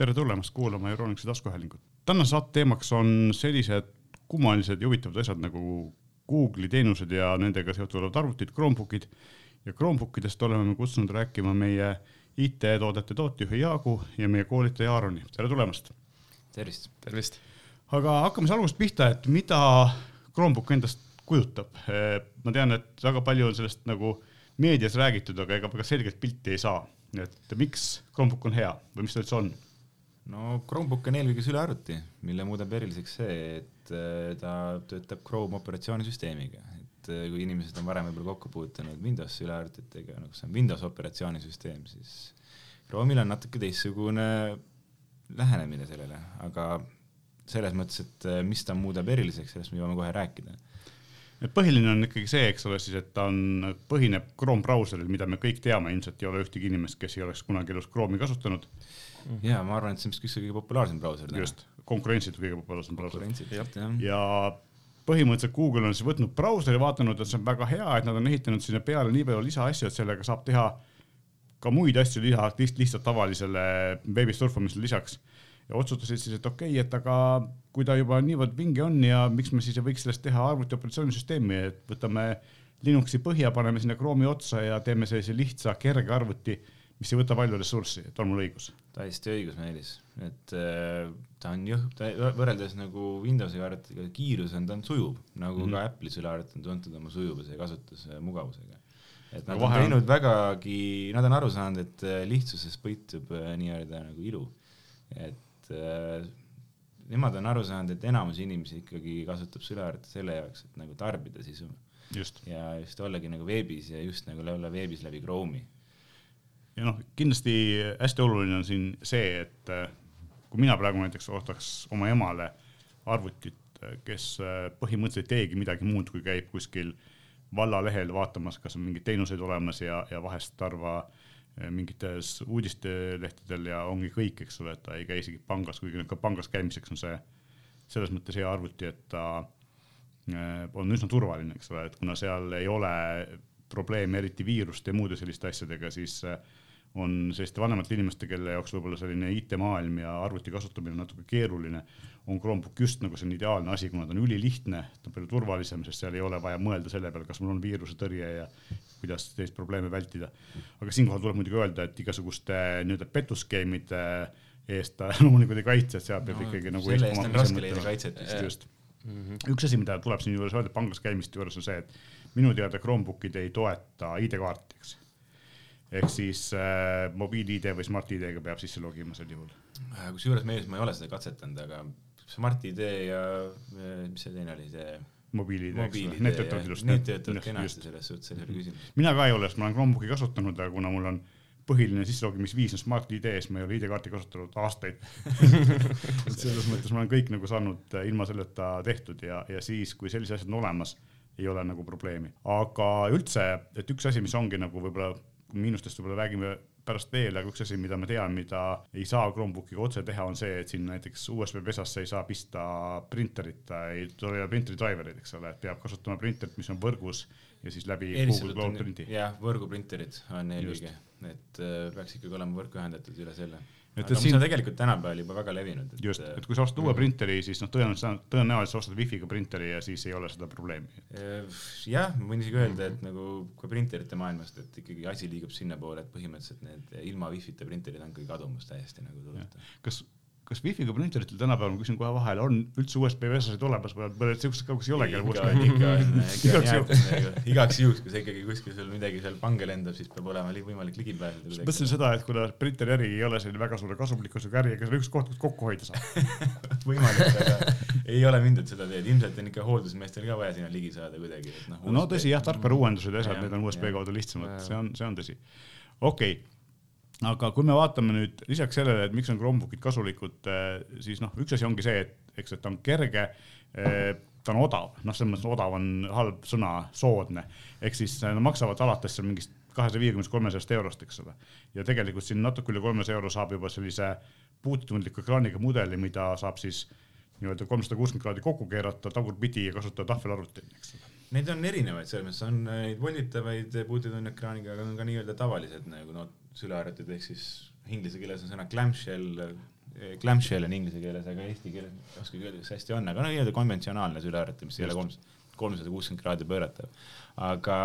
tere tulemast kuulama Euroniksi taskuhäälingut. tänase saate teemaks on sellised kummalised ja huvitavad asjad nagu Google'i teenused ja nendega seotud arvutid, Chromebookid ja Chromebookidest oleme me kutsunud rääkima meie IT-toodete tootejuhi Jaagu ja meie koolitaja Aaroni, tere tulemast. tervist. tervist. aga hakkame siis algusest pihta, et mida Chromebook endast kujutab. ma tean, et väga palju on sellest nagu meedias räägitud, aga ega väga selget pilti ei saa. et miks Chromebook on hea või mis ta üldse on? No Chromebook on eelkõige sülearvuti, mille muudab eriliseks see, et äh, ta töötab Chrome operatsioonisüsteemiga, et äh, kui inimesed on varem võib-olla kokku puutunud Windows sülearvutitega, noh, see on Windows operatsioonisüsteem, siis Chrome'il on natuke teistsugune lähenemine sellele, aga selles mõttes, et äh, mis ta muudab eriliseks, sellest me jõuame kohe rääkida et põhiline on ikkagi see, eks ole, siis, et ta on, põhineb Chrome brauseril, mida me kõik teame, ilmselt ei ole ühtegi inimest, kes ei oleks kunagi elus Chrome'i kasutanud. Ja ma arvan, et see on vist üks kõige populaarsem brauser. just, konkurentsitu kõige populaarsem brauser. ja, põhimõtteliselt Google on siis võtnud brauseri, vaadanud, et see on väga hea, et nad on ehitanud sinna peale nii palju lisaasju, et sellega saab teha ka muid asju lisa, lihtsalt tavalisele veebis surfamisele lisaks ja otsustasid siis, et okei okay,, et aga kui ta juba niivõrd vinge on ja miks me siis ei võiks sellest teha arvuti operatsioonisüsteemi, et võtame Linuxi põhja, paneme sinna Chrome'i otsa ja teeme sellise lihtsa kerge arvuti, mis ei võta palju ressurssi, et on mul õigus? täiesti õigus, Meelis, et äh, ta on jõh-, ta võrreldes nagu Windowsi arvutiga kiirus on, ta on sujuv, nagu mm -hmm. ka Apple'i sülearvuti on tuntud oma sujuvuse ja kasutusmugavusega. et nad on teinud vägagi, nad on aru saanud, et äh, lihtsuses peitub äh, nii-öelda nagu ilu. et äh, nemad on aru saanud, et enamus inimesi ikkagi kasutab sülearvutit selle jaoks, et nagu tarbida sisu. ja just ollagi nagu veebis ja just nagu olla veebis läbi Chrome'i. Ja noh, kindlasti hästi oluline on siin see, et äh, kui mina praegu näiteks ostaks oma emale arvutit, äh, kes äh, põhimõtteliselt ei teegi midagi muud, kui käib kuskil vallalehel vaatamas, kas on mingeid teenuseid olemas ja, ja vahest harva mingites uudistelehtedel ja ongi kõik, eks ole, et ta ei käi isegi pangas, kuigi ka pangas käimiseks on see selles mõttes hea arvuti, et ta on üsna turvaline, eks ole, et kuna seal ei ole probleeme eriti viiruste ja muude selliste asjadega, siis äh, on selliste vanemate inimeste, kelle jaoks võib-olla selline IT-maailm ja arvuti kasutamine on natuke keeruline, on Chromebook just nagu selline ideaalne asi, kuna ta on ülilihtne, ta on palju turvalisem, sest seal ei ole vaja mõelda selle peale, kas mul on viirusetõrje ja kuidas sellist probleeme vältida. aga siinkohal tuleb muidugi öelda, et igasuguste nii-öelda petuskeemide eest ta loomulikult ei kaitse, et seal peab no, ikkagi nagu selle eest on raske leida kaitset vist. just mm. -hmm. üks asi, mida tuleb siinjuures öelda pangas käimiste juures on see, et minu teada Chromebookid ei toeta ID-kaarti, eks ehk siis äh, mobiil-ID või Smart-ID-ga peab sisse logima sel juhul. Äh, kusjuures meeles ma ei ole seda katsetanud, aga Smart-ID ja äh, mis see teine oli, see mobiil-ID, eks ole, need töötavad ilusti. Need töötavad kenasti selles suhtes, selles ei ole küsimus. mina ka ei ole, sest ma olen Chromebooki kasutanud, aga kuna mul on põhiline sisselogimisviis on Smart-ID, siis ma ei ole ID-kaarti kasutanud aastaid et selles mõttes ma olen kõik nagu saanud ilma selleta tehtud ja, ja siis, kui sellised asjad on olemas, ei ole nagu probleemi. aga üldse, et üks asi, mis ongi nagu võib-olla miinustest võib-olla räägime pärast veel, aga üks asi, mida ma tean, mida ei saa Chromebookiga otse teha, on see, et siin näiteks USB pesasse ei saa pista printerit, ei tule printeri driver'id, eks ole, et peab kasutama printerit, mis on võrgus ja siis läbi Google Cloud Printi. jah, võrguprinterid on eelkõige, et äh, peaks ikkagi olema võrku ühendatud üle selle et, et siin... see on tegelikult tänapäeval juba väga levinud. just, et kui sa ostad uue mm. printeri, siis noh, tõenäoliselt, tõenäoliselt ostad wifi'ga printeri ja siis ei ole seda probleemi. jah, ma võin isegi öelda, et nagu kui printerite maailmast, et ikkagi asi liigub sinnapoole, et põhimõtteliselt need ilma wifi'ta printerid on kõik kadumas täiesti nagu kas kas wifi'ga printeritel tänapäeval, ma küsin kohe vahele, on üldse USB vesasid olemas? Või mõned siuksed ka, kus ei olegi ikka on, igaks juhuks, kui see ikkagi kuskil sul midagi seal pange lendab, siis peab olema võimalik ligi pääseda. mõtlesin seda, et kuna printeri äri ei ole selline väga suure kasumlikkusega äri, ega on üks koht, kus kokku hoida saab. Võimalik, aga ei ole mindud seda teed, ilmselt on ikka hooldusmeestel ka vaja sinna ligi saada kuidagi, noh. no tõsi jah, tarkvarauuendused ja asjad, need on USB kaudu lihtsamad, see on, see on tõsi. okei. okay aga kui me vaatame nüüd lisaks sellele, et miks on Chromebookid kasulikud, eh, siis noh, üks asi ongi see, et eks, et ta on kerge, eh, ta on odav, noh, selles mõttes odav on halb sõna, soodne, ehk siis nad maksavad alates seal mingist kahesaja viiekümnest, kolmesajast eurost, eks ole. ja tegelikult siin natuke üle kolmesaja euro saab juba sellise puututundliku ekraaniga mudeli, mida saab siis nii-öelda kolmsada kuuskümmend kraadi kokku keerata tagurpidi ja kasutada tahvelarvutini, eks ole. Neid on erinevaid, selles mõttes on neid volditavaid puututundekraaniga, aga on ka nii-öelda tavalised nagu no sülearvutid ehk siis inglise keeles on sõna clamshell, clamshell on inglise keeles, aga eesti keeles ei oskagi öelda, kas hästi on, aga no nii-öelda konventsionaalne sülearvuti, mis ei ole kolmsada, kolmsada kuuskümmend kraadi pööratav. aga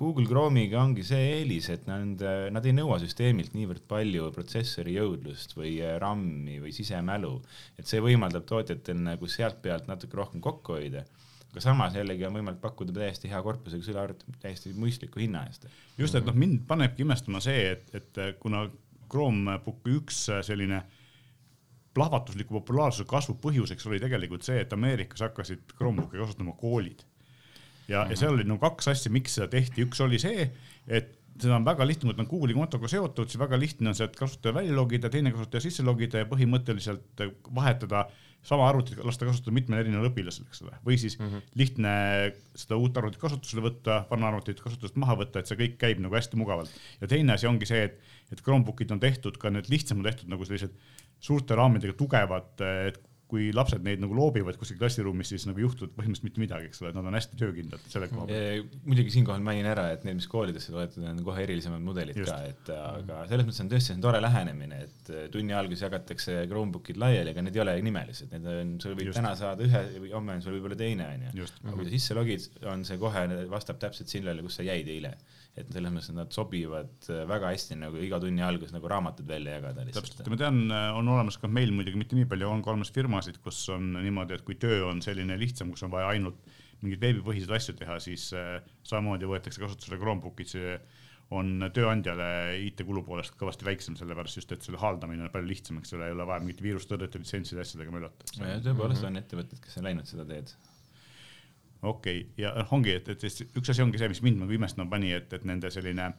Google Chrome'iga ongi see eelis, et nad, nad ei nõua süsteemilt niivõrd palju protsessori jõudlust või äh, RAM-i või sisemälu, et see võimaldab tootjatel nagu sealt pealt natuke rohkem kokku hoida aga samas jällegi on võimalik pakkuda täiesti hea korpusega sülearvutit täiesti mõistliku hinna eest. just, et noh, mind panebki imestama see, et, et kuna Chromebooki üks selline plahvatusliku populaarsuse kasvu põhjuseks oli tegelikult see, et Ameerikas hakkasid Chromebooki kasutama koolid. ja, ja seal oli nagu kaks asja, miks seda tehti, üks oli see, et seda on väga lihtne, kui ta on Google'i kontoga seotud, siis väga lihtne on sealt kasutaja välja logida, teine kasutaja sisse logida ja põhimõtteliselt vahetada sama arvutit lasta kasutada mitmel erineval õpilasel, eks ole, või siis mm -hmm. lihtne seda uut arvutit kasutusele võtta, vana arvutit kasutusest maha võtta, et see kõik käib nagu hästi mugavalt. ja teine asi ongi see, et, et Chromebookid on tehtud ka need lihtsam on tehtud nagu sellised suurte raamidega tugevad, et kui lapsed neid nagu loobivad kuskil klassiruumis, siis nagu ei juhtu põhimõtteliselt mitte midagi, eks ole, nad on hästi töökindlad selle koha pealt. muidugi siinkohal mainin ära, et need, mis koolidesse loetud on kohe erilisemad mudelid Just. ka, et aga selles mõttes on tõesti see on tore lähenemine, et tunni alguses jagatakse Chromebookid laiali, aga need ei ole nimelised, need on, sul võib Just. täna saada ühe või homme on sul võib-olla teine onju. Aga kui sa sisse logid, on see kohe, vastab täpselt sellele, kus sa jäid eile. Et selles mõttes nad sobivad väga hästi nagu iga tunni alguses nagu raamatud välja jagada täpselt, lihtsalt. ma tean, on olemas ka meil muidugi mitte nii palju, on ka olemas firmasid, kus on niimoodi, et kui töö on selline lihtsam, kus on vaja ainult mingeid veebipõhiseid asju teha, siis äh, samamoodi võetakse kasutusele Chromebookid, see on tööandjale IT-kulu poolest kõvasti väiksem, sellepärast just, et selle haldamine on palju lihtsam, eks ole, ei ole vaja mingit viirustõrjete litsentside asjadega möllata. tõepoolest on ettevõtted, kes on läinud seda teed. Okei okay., ja noh, ongi, et, et üks asi ongi see, mis mind nagu imestama pani, et, et nende selline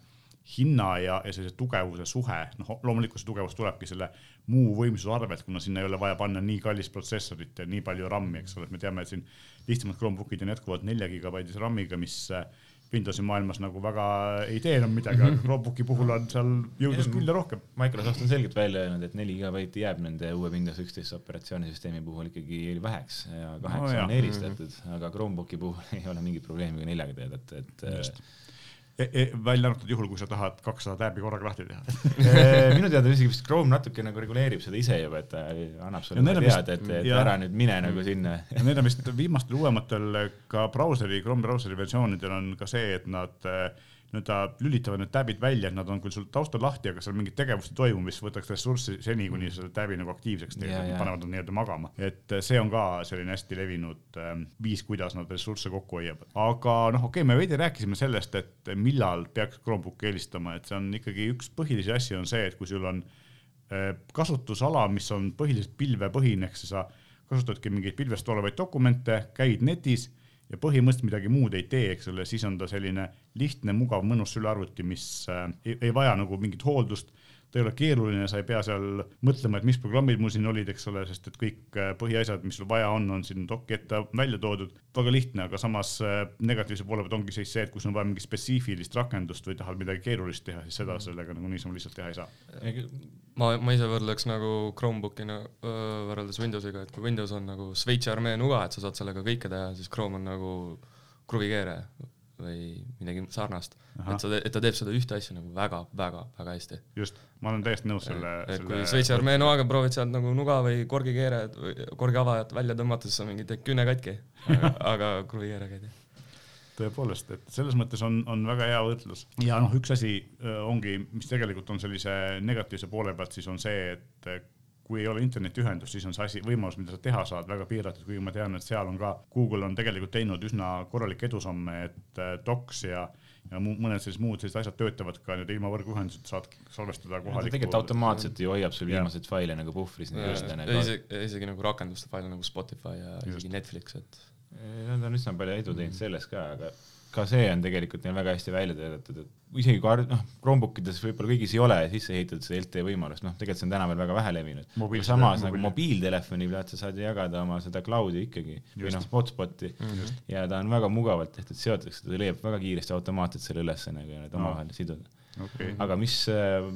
hinna ja, ja sellise tugevuse suhe, noh loomulikult see tugevus tulebki selle muu võimsuse arvelt, kuna sinna ei ole vaja panna nii kallist protsessorit ja nii palju RAM-i, eks ole, et me teame, et siin lihtsamad Chromebookid on jätkuvalt nelja gigabaidise RAM-iga, mis äh, Windowsi maailmas nagu väga ei tee enam midagi, aga Chromebooki puhul on seal jõudlust küll rohkem. Microsoft on selgelt välja öelnud, et neli gigabaiti jääb nende uue Windows üksteist operatsioonisüsteemi puhul ikkagi väheks ja kaheksa No no, jah. on eelistatud, aga Chromebooki puhul ei ole mingit probleemi ka neljaga töötada, et Just. E e välja arvatud juhul, kui sa tahad kakssada tääbi korraga lahti teha. äh, minu teada isegi vist Chrome natuke nagu reguleerib seda ise juba, et ta annab sulle Ja teada, et, et jah. ära nüüd mine nagu sinna. ja need on vist viimastel uuematel ka brauseri, Chrome brauseri versioonidel on ka see, et nad äh, nii-öelda lülitavad need tabid välja, et nad on küll sul taustal lahti, aga seal mingit tegevust ei toimu, mis võtaks ressurssi seni, kuni selle tabi nagu aktiivseks teeb Ja,, ja. panevad nad nii-öelda magama. et äh, see on ka selline hästi levinud ähm, viis, kuidas nad ressursse kokku hoiavad. aga noh, okei okay,, me veidi rääkisime sellest, et millal peaks Chromebooki eelistama, et see on ikkagi üks põhilisi asju on see, et kui sul on äh, kasutusala, mis on põhiliselt pilvepõhine, ehk sa kasutadki mingeid pilvest olevaid dokumente, käid netis ja põhimõtteliselt midagi muud ei tee, eks ole, siis on ta selline lihtne, mugav, mõnus sülearvuti, mis äh, ei, ei vaja nagu mingit hooldust. Ta ei ole keeruline, sa ei pea seal mõtlema, et mis programmid mul siin olid, eks ole, sest et kõik äh, põhiasjad, mis sul vaja on, on siin doki ette välja toodud. väga lihtne, aga samas äh, negatiivse poole pealt ongi siis see, et kui sul on vaja mingit spetsiifilist rakendust või tahad midagi keerulist teha, siis seda sellega nagu niisama lihtsalt teha ei saa. ma, ma ise võrdleks nagu Chromebookina öö, võrreldes Windowsiga, et kui Windows on nagu Šveitsi armee nuga, et sa saad sellega kõike teha, siis Chrome on nagu kruvikeere või midagi sarnast. Et sa, et ta teeb seda ühte asja nagu väga-väga-väga hästi. just, ma olen täiesti nõus selle. et kui Šveitsi armee noaga proovid sealt nagu nuga või korgikeere või korgiavajat välja tõmmata, siis on mingi künne katki, aga, aga kruvikeerega ei tee. tõepoolest, et selles mõttes on, on väga hea võrdlus ja noh, üks asi öö, ongi, mis tegelikult on sellise negatiivse poole pealt, siis on see, et äh, kui ei ole internetiühendust, siis on see asi, võimalus, mida sa teha saad, väga piiratud, kuigi ma tean, et seal on ka, Google on tegelikult teinud üsna korralikke edusamme, et äh, Docs ja ja mõned sellised muud sellised asjad töötavad ka nüüd ilma võrguühenduseta saad salvestada ta kohalikku. tegelikult automaatselt ju hoiab sul viimaseid faile nagu puhvris. isegi, isegi nagu rakenduste faile nagu Spotify ja Just. isegi Netflix, et Nad on üsna palju edu teinud selles ka, aga ka see on tegelikult neil väga hästi välja töötatud, et isegi kui noh, Chromebookides võib-olla kõigis ei ole sisse ehitatud seda LTE võimalust, noh, tegelikult see on täna veel väga vähe levinud. Samas nagu mobiil- mobiiltelefoni pealt sa saad jagada oma seda cloud'i ikkagi või Just. noh, hotspot'i Just. ja ta on väga mugavalt tehtud, seotakse, ta leiab väga kiiresti automaatselt selle üles nagu ja need No. omavahel siduda. okei, aga mis äh,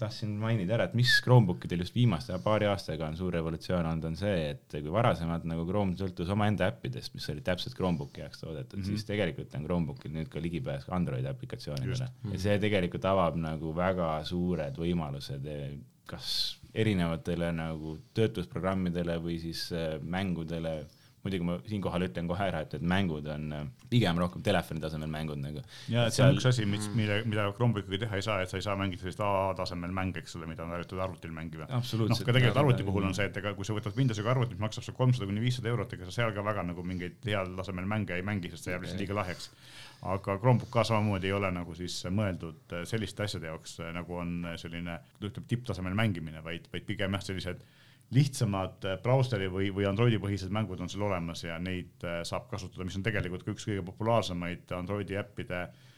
tahtsin mainida ära, et mis Chromebookidel just viimaste paari aastaga on suur revolutsioon olnud, on see, et kui varasemalt nagu Chrome sõltus omaenda äppidest, mis olid täpselt Chromebooki jaoks toodetud mm, Mhm. -hmm. siis tegelikult on Chromebookil nüüd ka ligipääs Androidi aplikatsioonidele Just. ja see tegelikult avab nagu väga suured võimalused eh, kas erinevatele nagu töötlusprogrammidele või siis äh, mängudele muidugi ma siinkohal ütlen kohe ära, et, et mängud on äh, pigem rohkem telefoni tasemel mängud nagu. ja, et see on üks asi, mis, mille, mida Chromebookiga teha ei saa, et sa ei saa mängida sellist A-tasemel mänge, eks ole, mida on harjutatud arvutil mängima. noh, ka tegelikult arvuti puhul on see, et ega kui sa võtad Windowsiga arvutit, mis maksab sul kolmsada kuni viissada eurot, ega sa seal ka väga nagu mingeid heal tasemel mänge ei mängi, sest see jääb lihtsalt liiga lahjaks aga Chromebook ka samamoodi ei ole nagu siis mõeldud selliste asjade jaoks, nagu on selline, ütleme tipptasemel mängimine, vaid, vaid pigem jah, sellised lihtsamad äh, brauseri või, või Androidi põhised mängud on seal olemas ja neid äh, saab kasutada, mis on tegelikult ka üks kõige populaarsemaid Androidi äppide äh,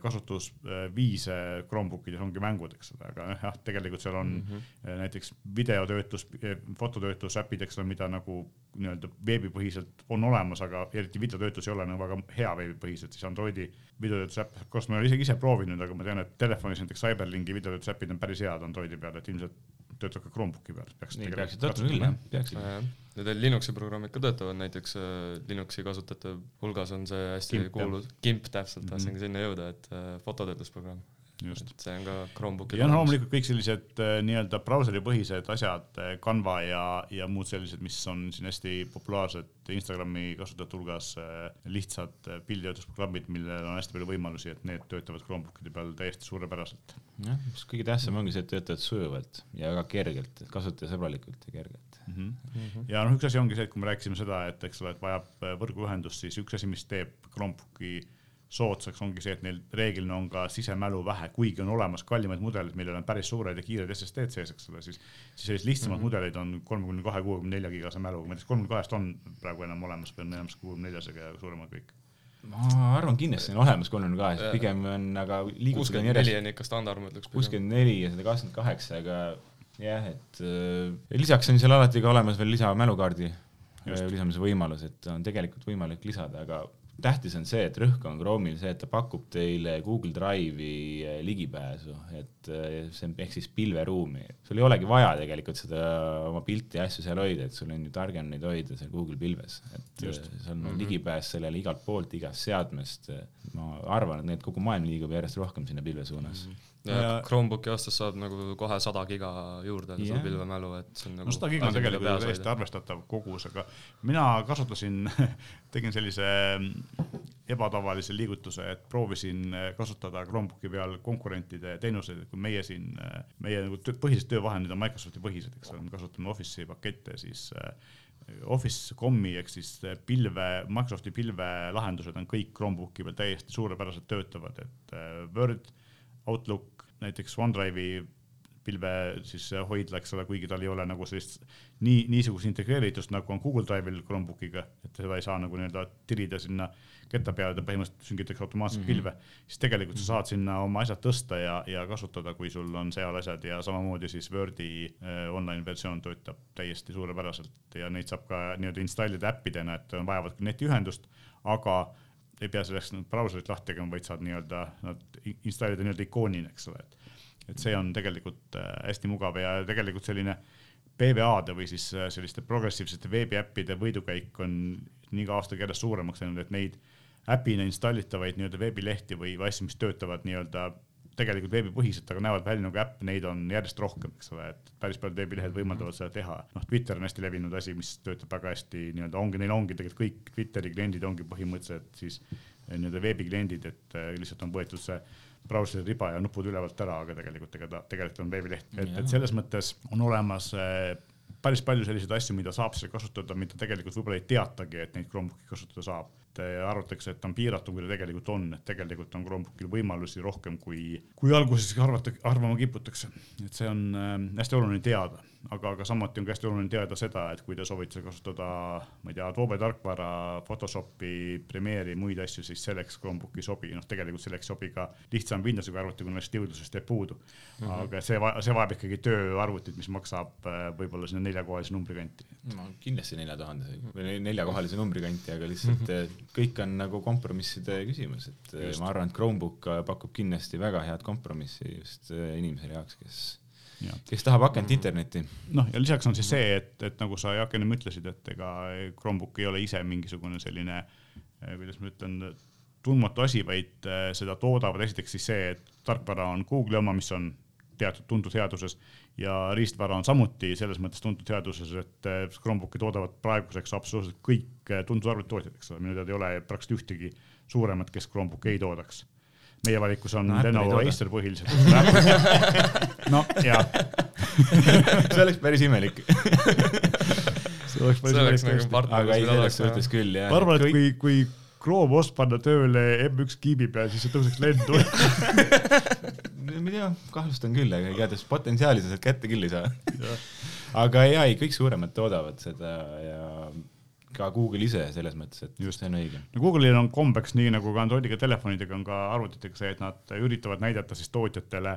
kasutusviise Chromebookides ongi mängud, eks ole, aga jah, tegelikult seal on mm -hmm. näiteks videotöötlus, fototöötlusäpid, eks ole, mida nagu nii-öelda veebipõhiselt on olemas, aga eriti videotöötlus ei ole nagu väga hea veebipõhiselt, siis Androidi videotöötlusäpp, kas ma olen isegi ise proovinud, aga ma tean, et telefonis näiteks Cyberlinki videotöötlusäpid on päris head Androidi peal, et ilmselt töötab ka Chromebooki peal. nii peaksid töötama küll jah, peaksid. teil Linuxi programmid ka töötavad, näiteks äh, Linuxi kasutajate hulgas on see hästi Gimp, kuulus, Gimp täpselt, tahtsingi mm -hmm. sinna jõuda, et äh, fototöötlusprogramm et see on ka Chromebookil ja noh, loomulikult kõik sellised äh, nii-öelda brauseripõhised asjad, äh, Canva ja, ja muud sellised, mis on siin hästi populaarsed Instagrami kasutajate hulgas, äh, lihtsad pilditöötlusprogrammid, millel on hästi palju võimalusi, et need töötavad Chromebookide peal täiesti suurepäraselt. jah, mis kõige tähtsam ongi see, et töötavad sujuvalt ja väga kergelt, kasutajasõbralikult ja kergelt. Mm -hmm. ja noh, üks asi ongi see, et kui me rääkisime seda, et eks ole, et vajab võrguühendust, siis üks asi, mis teeb Chromebooki soodsaks ongi see, et neil reeglina on ka sisemälu vähe, kuigi on olemas kallimaid mudeleid, millel on päris suured ja kiired SSD-d sees, eks ole, siis, siis sellised lihtsamad mm -hmm. mudeleid on kolmekümne kahe, kuuekümne nelja gigase mäluga, ma ei tea, kas kolmekümne kahest on praegu enam olemas või on enamus kuuekümne neljasega ja suuremad kõik? ma arvan, kindlasti on olemas kolmekümne kahes, pigem on, aga kuuskümmend neli on ikka standard, ma ütleks. kuuskümmend neli ja sada kakskümmend kaheksa, aga jah, et äh, lisaks on seal alati ka olemas veel lisamälukaardi lisamise võimalus, et on tegelikult võimalik lisada, aga tähtis on see, et rõhk on Chrome'il see, et ta pakub teile Google Drive'i eh, ligipääsu, et eh, see on ehk siis pilveruumi. sul ei olegi vaja tegelikult seda oma pilti ja asju seal hoida, et sul on ju targem neid hoida seal Google pilves, et Just. Eh, seal on mm -hmm. ligipääs sellele igalt poolt, igast seadmest. ma arvan, et need kogu maailm liigub järjest rohkem sinna pilve suunas mm. -hmm ja, Chromebooki aastas saab nagu kohe sada giga juurde yeah. pilvemälu, et see on nagu no sada giga on tegelikult täiesti arvestatav kogus, aga mina kasutasin tegin sellise mm, ebatavalise liigutuse, et proovisin äh, kasutada Chromebooki peal konkurentide teenuseid, et kui meie siin, äh, meie nagu põhilised töövahendid on Microsofti põhised, eks ole, me kasutame Office'i pakette, siis äh, Office.com'i ehk siis pilve, Microsofti pilvelahendused on kõik Chromebooki peal täiesti suurepäraselt töötavad, et Word, Outlook, näiteks OneDrive'i pilve siis hoidla, eks ole, kuigi tal ei ole nagu sellist nii, niisugust integreeritust, nagu on Google Drive'il Chromebookiga, et seda ei saa nagu nii-öelda tirida sinna ketta peale, ta põhimõtteliselt süngitakse automaatselt mm -hmm. pilve, siis tegelikult sa saad sinna oma asjad tõsta ja, ja kasutada, kui sul on seal asjad ja samamoodi siis Wordi äh, online versioon töötab täiesti suurepäraselt ja neid saab ka nii-öelda installida äppidena, et vajavad netiühendust, aga ei pea selleks brauserit lahti tegema, vaid saad nii-öelda nad installida nii-öelda ikoonina, eks ole, et et see on tegelikult äh, hästi mugav ja tegelikult selline PVA-de või siis äh, selliste progressiivsete veebiäppide võidukäik on iga aastaga järjest suuremaks läinud, et neid äpina installitavaid nii-öelda veebilehti või asju, mis töötavad nii-öelda tegelikult veebipõhiselt, aga näevad välja nagu äpp, neid on järjest rohkem, eks ole, et päris paljud veebilehed võimaldavad seda teha. noh, Twitter on hästi levinud asi, mis töötab väga hästi nii-öelda ongi, neil ongi tegelikult kõik Twitteri kliendid ongi põhimõtteliselt siis eh, nii-öelda veebikliendid, et eh, lihtsalt on võetud see brauseri riba ja nupud ülevalt ära, aga tegelikult ega ta tegelikult on veebileht, et, et selles mõttes on olemas äh, päris palju selliseid asju, mida saab seal kasutada, mida tegelikult võib-olla ei teatagi, et neid Chromebooki kasutada saab et arvatakse, et on piiratum, kui ta tegelikult on, et tegelikult on Chromebookil võimalusi rohkem, kui, kui alguses arvata, arvama kiputakse. et see on äh, hästi oluline teada, aga, aga samuti on ka hästi oluline teada seda, et kui te soovite kasutada, ma ei tea, Adobe tarkvara, Photoshopi, Premiere'i, muid asju, siis selleks Chromebook ei sobi, noh, tegelikult selleks ei sobi ka lihtsam Windowsiga arvuti, kuna lihtsalt jõudlusest jääb puudu mm. -hmm. aga see, see vajab ikkagi tööarvutit, mis maksab äh, võib-olla sinna neljakohalise numbri kanti. no kindlasti nelja tuhande või neljakohalise numbri kanti, aga lihtsalt mm -hmm kõik on nagu kompromisside küsimus, et just. ma arvan, et Chromebook pakub kindlasti väga head kompromissi just äh, inimesele jaoks, kes. Kes tahab akent internetti. noh, ja lisaks on siis see, et, et nagu sa Jaak ennem ütlesid, et ega Chromebook ei ole ise mingisugune selline, äh, kuidas ma ütlen, tundmatu asi, vaid äh, seda toodavad esiteks siis see, et tarkvara on Google'i oma, mis on teatud tuntud headuses ja riistvara on samuti selles mõttes tuntud headuses, et eh, Chromebooki toodavad praeguseks absoluutselt kõik eh, tuntud arvutitootjad, eks ole, minu teada ei ole praktiliselt ühtegi suuremat, kes Chromebooki ei toodaks. Meie valikus on no, Lenovo ja Acer põhiliselt. no ja see oleks päris imelik. See oleks päris imelik tõesti. aga ei, selles suhtes küll jah. ma arvan, et kui, kui Chrome OS panna tööle M1 kiibi peal, siis see tõuseks lendu. Ma ei tea, kahtlustan küll, aga igatahes potentsiaali sa sealt kätte küll ei saa. Aga jaa, ei, kõik suuremad toodavad seda ja ka Google ise selles mõttes, et just see on õige. no Google'il on kombeks nii nagu ka Androidiga telefonidega on ka arvutitega see, et nad üritavad näidata siis tootjatele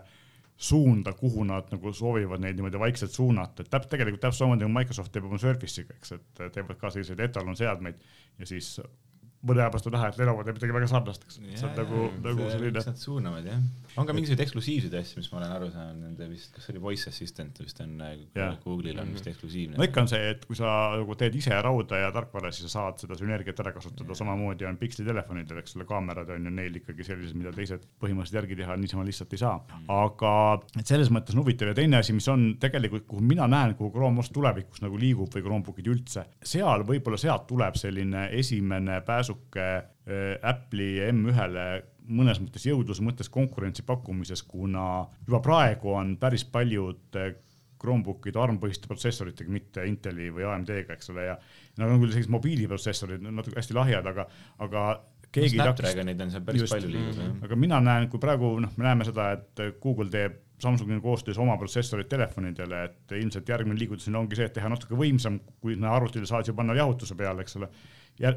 suunda, kuhu nad nagu soovivad neid niimoodi vaikselt suunata, et täpselt tegelikult täpselt samamoodi nagu Microsoft teeb oma Surface'iga, eks, et teevad ka selliseid etalonseadmeid ja siis mõne aja pärast on näha, et Lenovo teeb midagi väga sarnast, eks. see on nagu, nagu selline. Nad suunavad jah. on ka mingisuguseid eksklusiivseid asju, mis ma olen aru saanud, nende vist, kas see oli Voice Assistant vist on yeah., Google'il on vist mhm. eksklusiivne. no ikka on see, et kui sa nagu teed ise rauda ja tarkvara, siis sa saad seda sünergiat ära kasutada yeah., samamoodi on Pixli telefonidel, eks ole, kaamerad on ju neil ikkagi sellised, mida teised põhimõtteliselt järgi teha niisama lihtsalt ei saa mm.. aga et selles mõttes on huvitav ja teine asi, mis on tegelikult, kuhu mina näen, kuhu Chrome OS tulevikus nagu liigub või Chromebookid üldse, seal võib-olla sealt tuleb selline esimene pääsuke Äh, Apple'i M1-le mõnes mõttes jõudluse mõttes konkurentsi pakkumises, kuna juba praegu on päris paljud äh, Chromebookid ARM-põhiste protsessoritega, mitte Inteli või AMD-ga, eks ole, ja nad on küll sellised mobiiliprotsessorid, natuke hästi lahjad, aga, aga keegi no, Snapdragonid on seal päris just, palju liigub mm,. aga mina näen, kui praegu noh, me näeme seda, et Google teeb Samsungiga koostöös oma protsessorid telefonidele, et ilmselt järgmine liigutus siin ongi see, et teha natuke võimsam, kui arvutile saad ju panna jahutuse peale, eks ole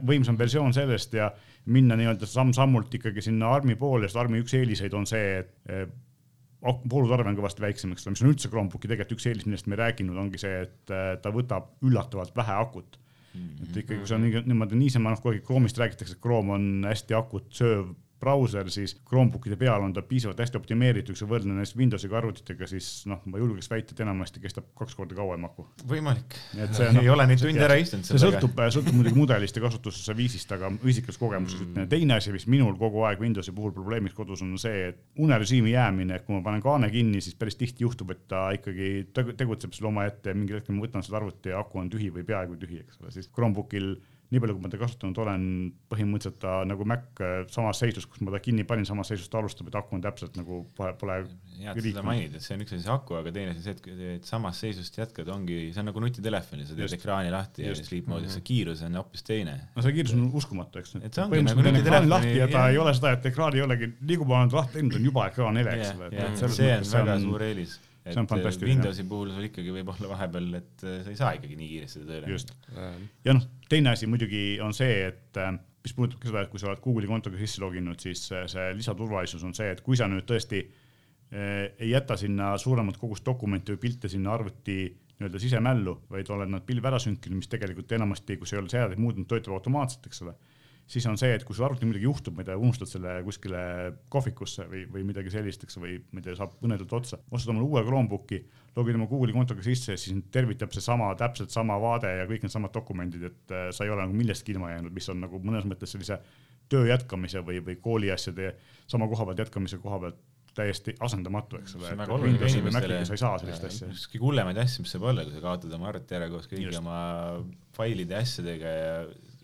võimsam versioon sellest ja minna nii-öelda samm-sammult ikkagi sinna armi poole, sest armi üks eeliseid on see, et eh, voolutarve on kõvasti väiksem, eks ole, mis on üldse Chromebooki tegelikult üks eelis, millest me ei rääkinud, ongi see, et eh, ta võtab üllatavalt vähe akut mm. -hmm. et ikkagi, kui sa niimoodi niisama, noh, kuigi Chrome'ist räägitakse, et Chrome on hästi akut sööv brauser, siis Chromebookide peal on ta piisavalt hästi optimeeritud, kui sa võrdled näiteks Windowsiga arvutitega, siis noh, ma julgeks väita, et enamasti kestab kaks korda kauem aku. võimalik. No, ei ole neid tunde ära istunud. see sõltub, sõltub muidugi mudelist ja kasutusse viisist, aga isiklikust kogemusest mm. ütlen. teine asi, mis minul kogu aeg Windowsi puhul probleemiks kodus on see, et unerežiimi jäämine, kui ma panen kaane kinni, siis päris tihti juhtub, et ta ikkagi tegutseb seal omaette ja mingil hetkel ma võtan seda arvuti ja aku on tühi või peaaegu tühi, eks ole, siis Chromebookil nii palju, kui ma teda kasutanud olen, põhimõtteliselt ta nagu Mac äh, samas seisus, kus ma ta kinni panin, samas seisus ta alustab, et aku on täpselt nagu pole, pole. hea, et seda mainid, et see on üks asi see aku, aga teine asi see, et, et samast seisust jätkad, ongi, see on nagu nutitelefon ja sa teed just. ekraani lahti just. ja sleep mode'is mm -hmm. see kiirus on hoopis teine. no see kiirus on uskumatu, eks. et see ongi nagu nutitelefon lahti ja ta ja. ei ole seda, et ekraan ei olegi, liigub, olen lahti teinud, on juba ekraan hele, eks ole. see on väga suur eelis et see on fantastiline. Windowsi puhul sul ikkagi võib olla vahepeal, et äh, sa ei saa ikkagi nii kiiresti tööle. just. ja noh, teine asi muidugi on see, et äh, mis puudutabki seda, et kui sa oled Google'i kontoga sisse loginud, siis äh, see lisaturvalisus on see, et kui sa nüüd tõesti ei jäta sinna suuremat kogust dokumente või pilte sinna arvuti nii-öelda sisemällu, vaid oled nad pilve ära sünkinud, mis tegelikult enamasti, kui sa ei ole seadeid muutnud, töötab automaatselt, eks ole siis on see, et kui sul arvuti midagi juhtub, ma ei tea, unustad selle kuskile kohvikusse või, või midagi sellist, eks, või ma ei tea, saab õnnetult otsa, ostad omale uue Chromebooki, logid oma Google'i kontoga sisse, siis tervitab seesama, täpselt sama vaade ja kõik needsamad dokumendid, et äh, sa ei ole nagu millestki ilma jäänud, mis on nagu mõnes mõttes sellise töö jätkamise või, või kooliasjade sama koha pealt jätkamise koha pealt täiesti asendamatu, eks ole. Sa ei saa sellist asja. üks kõige hullemaid asju, mis saab olla, kui sa kaotad oma arvuti ära koos kõigi Just. oma failide ja asjadega ja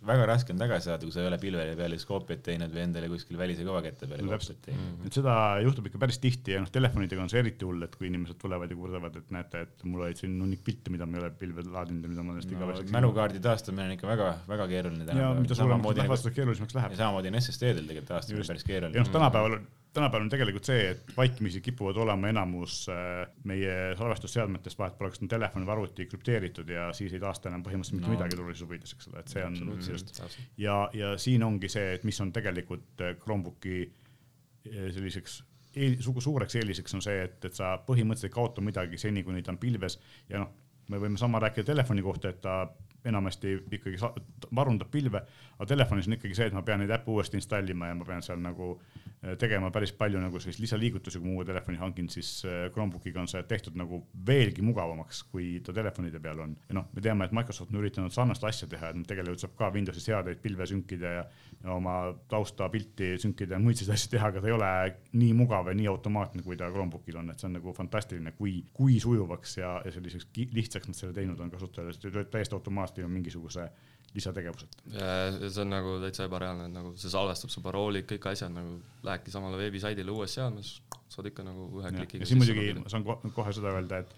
väga raske on tagasi saada, kui sa ei ole pilve peale siis koopiat teinud või endale kuskil välise kõvakette peale koopiat teinud. et seda juhtub ikka päris tihti ja noh, telefonidega on see eriti hull, et kui inimesed tulevad ja kurdavad, et näete, et mul olid siin hunnik pilte, mida ma ei ole pilve laadinud ja mida ma olen no, igaveseks mälukaardi taastamine on ikka väga, väga keeruline tänapäeval. ja mida suuremaks läheb, seda keerulisemaks läheb. samamoodi on SSD-del tegelikult taastamine päris keeruline. ja noh, tänapäeval tänapäeval on tegelikult see, et vaikimisi kipuvad olema enamus äh, meie salvestusseadmetest, vahet pole, kas on telefon või arvuti krüpteeritud ja siis ei taasta enam põhimõtteliselt mitte no. midagi turvalisuse huvides, eks ole, et see on just. ja, ja siin ongi see, et mis on tegelikult äh, Chromebooki äh, selliseks eel, suureks eeliseks on see, et, et sa põhimõtteliselt ei kaota midagi seni, kuni ta on pilves ja noh, me võime sama rääkida telefoni kohta, et ta enamasti ikkagi varundab pilve, aga telefonis on ikkagi see, et ma pean neid äppe uuesti installima ja ma pean seal nagu tegema päris palju nagu selliseid lisaliigutusi, kui ma uue telefoni hangin, siis äh, Chromebookiga on see tehtud nagu veelgi mugavamaks, kui ta telefonide peal on. ja noh, me teame, et Microsoft on üritanud sarnast asja teha, et tegelikult saab ka Windowsi seadeid pilve sünkida ja, ja oma taustapilti sünkida ja muid selliseid asju teha, aga ta ei ole nii mugav ja nii automaatne, kui ta Chromebookil on, et see on nagu fantastiline, kui, kui sujuvaks ja, ja selliseks lihtsaks nad selle teinud on kasutajale, täiesti automaatselt ilma mingisuguse lisategevused. see on nagu täitsa ebareaalne, et nagu see salvestab su paroolid, kõik asjad nagu lähebki samale veebisaidile uues seadmes, saad ikka nagu ühe klikiga. siin muidugi ma saan kohe seda öelda, et,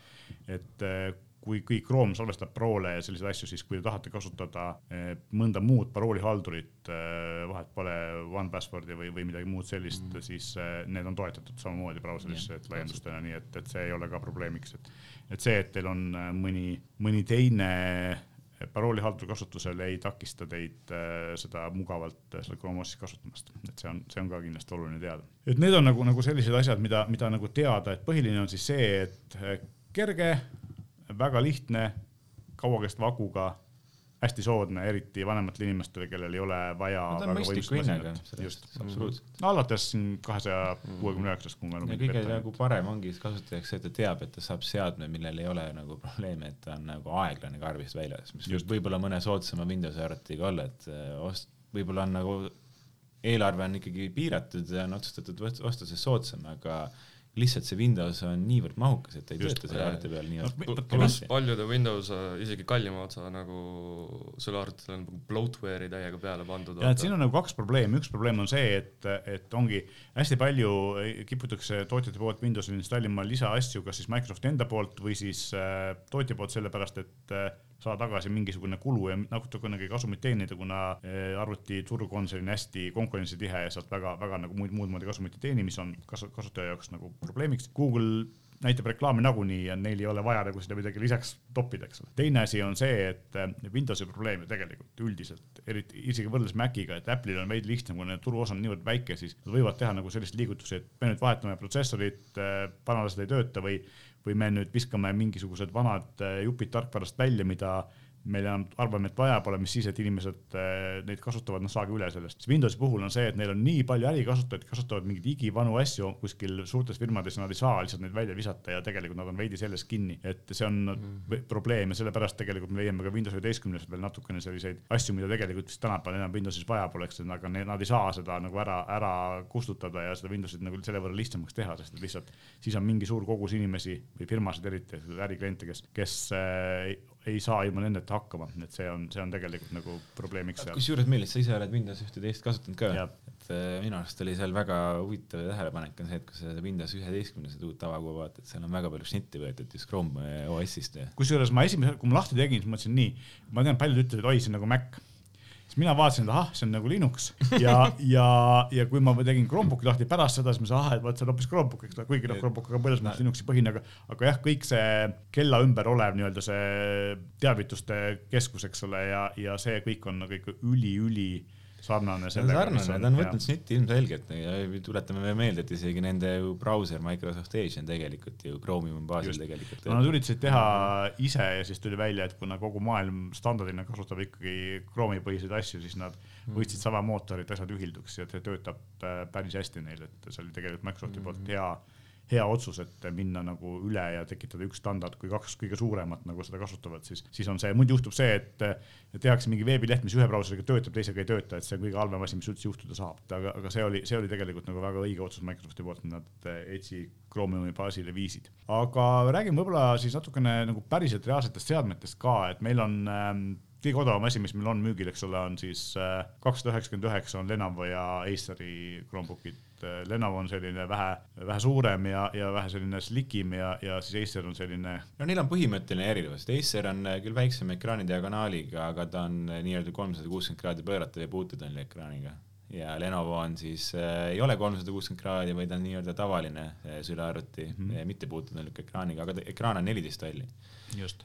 et äh, kui, kui Chrome salvestab paroole ja selliseid asju, siis kui te tahate kasutada äh, mõnda muud paroolihaldurit, äh, vahet pole OnePasswordi või, või midagi muud sellist mm, -hmm. siis need on toetatud samamoodi brauserisse yeah, laiendustena, nii et, et see ei ole ka probleemiks, et, et see, et teil on mõni, mõni teine paroolihalduri kasutusel ei takista teid äh, seda mugavalt äh, seal Chrome OS-is kasutamast, et see on, see on ka kindlasti oluline teada. et need on nagu, nagu sellised asjad, mida, mida nagu teada, et põhiline on siis see, et äh, kerge, väga lihtne, kauakestva akuga hästi soodne, eriti vanematele inimestele, kellel ei ole vaja no, ta on mõistliku hinnaga, just, absoluutselt. no alates siin kahesaja kuuekümne üheksast, kui ma mälu. kõige nagu parem ongi kasutajaks see, et ta teab, et ta saab seadme, millel ei ole nagu probleeme, et ta on nagu aeglane karbist väljas, mis võib võib-olla mõne soodsama Windowsi arvutiga olla, et äh, ost-, võib-olla on nagu eelarve on ikkagi piiratud ja on otsustatud osta see soodsam, aga lihtsalt see Windows on niivõrd mahukas, et ta ei tööta selle arvuti peal niivõrd no, pluss paljude Windows isegi kallima otsa nagu selle arvutile on nagu bloatware'i täiega peale pandud. ja, et siin on nagu kaks probleemi, üks probleem on see, et, et ongi hästi palju kiputakse tootjate poolt Windowsile installima lisaasju, kas siis Microsofti enda poolt või siis äh, tootja poolt, sellepärast et äh, saada tagasi mingisugune kulu ja natukenegi kasumit teenida, kuna eh, arvutiturg on selline hästi konkurentsitihe ja sealt väga-väga nagu muud, muud moodi kasumit ei teeni, mis on kasutaja jaoks nagu probleemiks. Google näitab reklaami nagunii ja neil ei ole vaja nagu seda midagi lisaks toppida, eks ole. teine asi on see, et eh, Windowsi probleem ju tegelikult üldiselt, eriti isegi võrreldes Maciga, et Apple'il on veidi lihtsam, kuna turuosa on niivõrd väike, siis nad võivad teha nagu selliseid liigutusi, et me nüüd vahetame protsessorit, vanad eh, asjad ei tööta või või me nüüd viskame mingisugused vanad äh, jupid tarkvarast välja, mida meil enam arvame, et vaja pole, mis siis, et inimesed äh, neid kasutavad, noh saage üle sellest. Windowsi puhul on see, et neil on nii palju ärikasutajaid, kasutavad mingeid igivanu asju kuskil suurtes firmades ja nad ei saa lihtsalt neid välja visata ja tegelikult nad on veidi selles kinni, et see on mm. probleem ja sellepärast tegelikult me leiame ka Windows üheteistkümnes veel natukene selliseid asju, mida tegelikult vist tänapäeval enam Windowsis vaja poleks, aga ne, nad ei saa seda nagu ära, ära kustutada ja seda Windowsit nagu selle võrra lihtsamaks teha, sest et lihtsalt siis on mingi suur kogus inimesi või firmasid eriti, ärikliente, kes, kes äh, ei saa ilma nendeta hakkama, et see on, see on tegelikult nagu probleemiks seal. kusjuures Meelis, sa ise oled Windows ühte-teist kasutanud ka, et äh, minu arust oli seal väga huvitav tähelepanek on see, et kui sa Windows üheteistkümne seda uut tavakuva vaatad, seal on väga palju šnitti võetud just Chrome OS-ist. kusjuures ma esimese, kui ma lahti tegin, siis mõtlesin nii, ma tean, paljud ütlesid, oi, see on nagu Mac mina vaatasin, et ahah, see on nagu Linux. Ja, ja, ja kui ma tegin Chromebooki lahti pärast seda, siis ma sain, ahah, et vot see on hoopis Chromebook, eks ole, kuigi noh, Chromebook on põles mõttes Linuxi põhine, aga, aga jah, kõik see kella ümber olev nii-öelda see teavituste keskus, eks ole, ja, ja see kõik on nagu ikka üli-üli sarnane sellega. sarnane, ta on võtnud snitti ilmselgelt ja tuletame veel meelde, et isegi nende ju brauser Microsoft Edge on tegelikult ju Chromium baasil tegelikult. no nad üritasid teha ise ja siis tuli välja, et kuna kogu maailm standardina kasutab ikkagi Chrome'i põhiseid asju, siis nad mm. võtsid sama mootori, et asjad ühilduks ja see töötab äh, päris hästi neil, et see oli tegelikult Microsofti mm. poolt hea hea otsus, et minna nagu üle ja tekitada üks standard, kui kaks kõige suuremat nagu seda kasutavad, siis, siis on see, muidu juhtub see, et tehakse mingi veebileht, mis ühe brauseriga töötab, teisega ei tööta, et see on kõige halvem asi, mis üldse juhtuda saab. aga, aga see oli, see oli tegelikult nagu väga õige otsus Microsofti poolt, et nad Edge'i Chromiumi baasile viisid. aga räägime võib-olla siis natukene nagu päriselt reaalsetest seadmetest ka, et meil on ähm, kõige odavam asi, mis meil on müügil, eks ole, on siis äh, kakssada üheksakümmend üheksa on Lenovo ja Aceri Chromebookid. Äh, Lenovo on selline vähe, vähe suurem ja, ja vähe selline slikim ja, ja siis Acer on selline. no neil on põhimõtteline erinevus, Acer on äh, küll väiksema ekraani diagonaaliga, aga ta on nii-öelda kolmsada kuuskümmend kraadi pööratav ja puututunni ekraaniga ja Lenovo on siis äh,, ei ole kolmsada kuuskümmend kraadi, vaid on nii-öelda tavaline äh, sülearvuti mm, -hmm. mitte puututunniku ekraaniga, aga ekraan on neliteist valli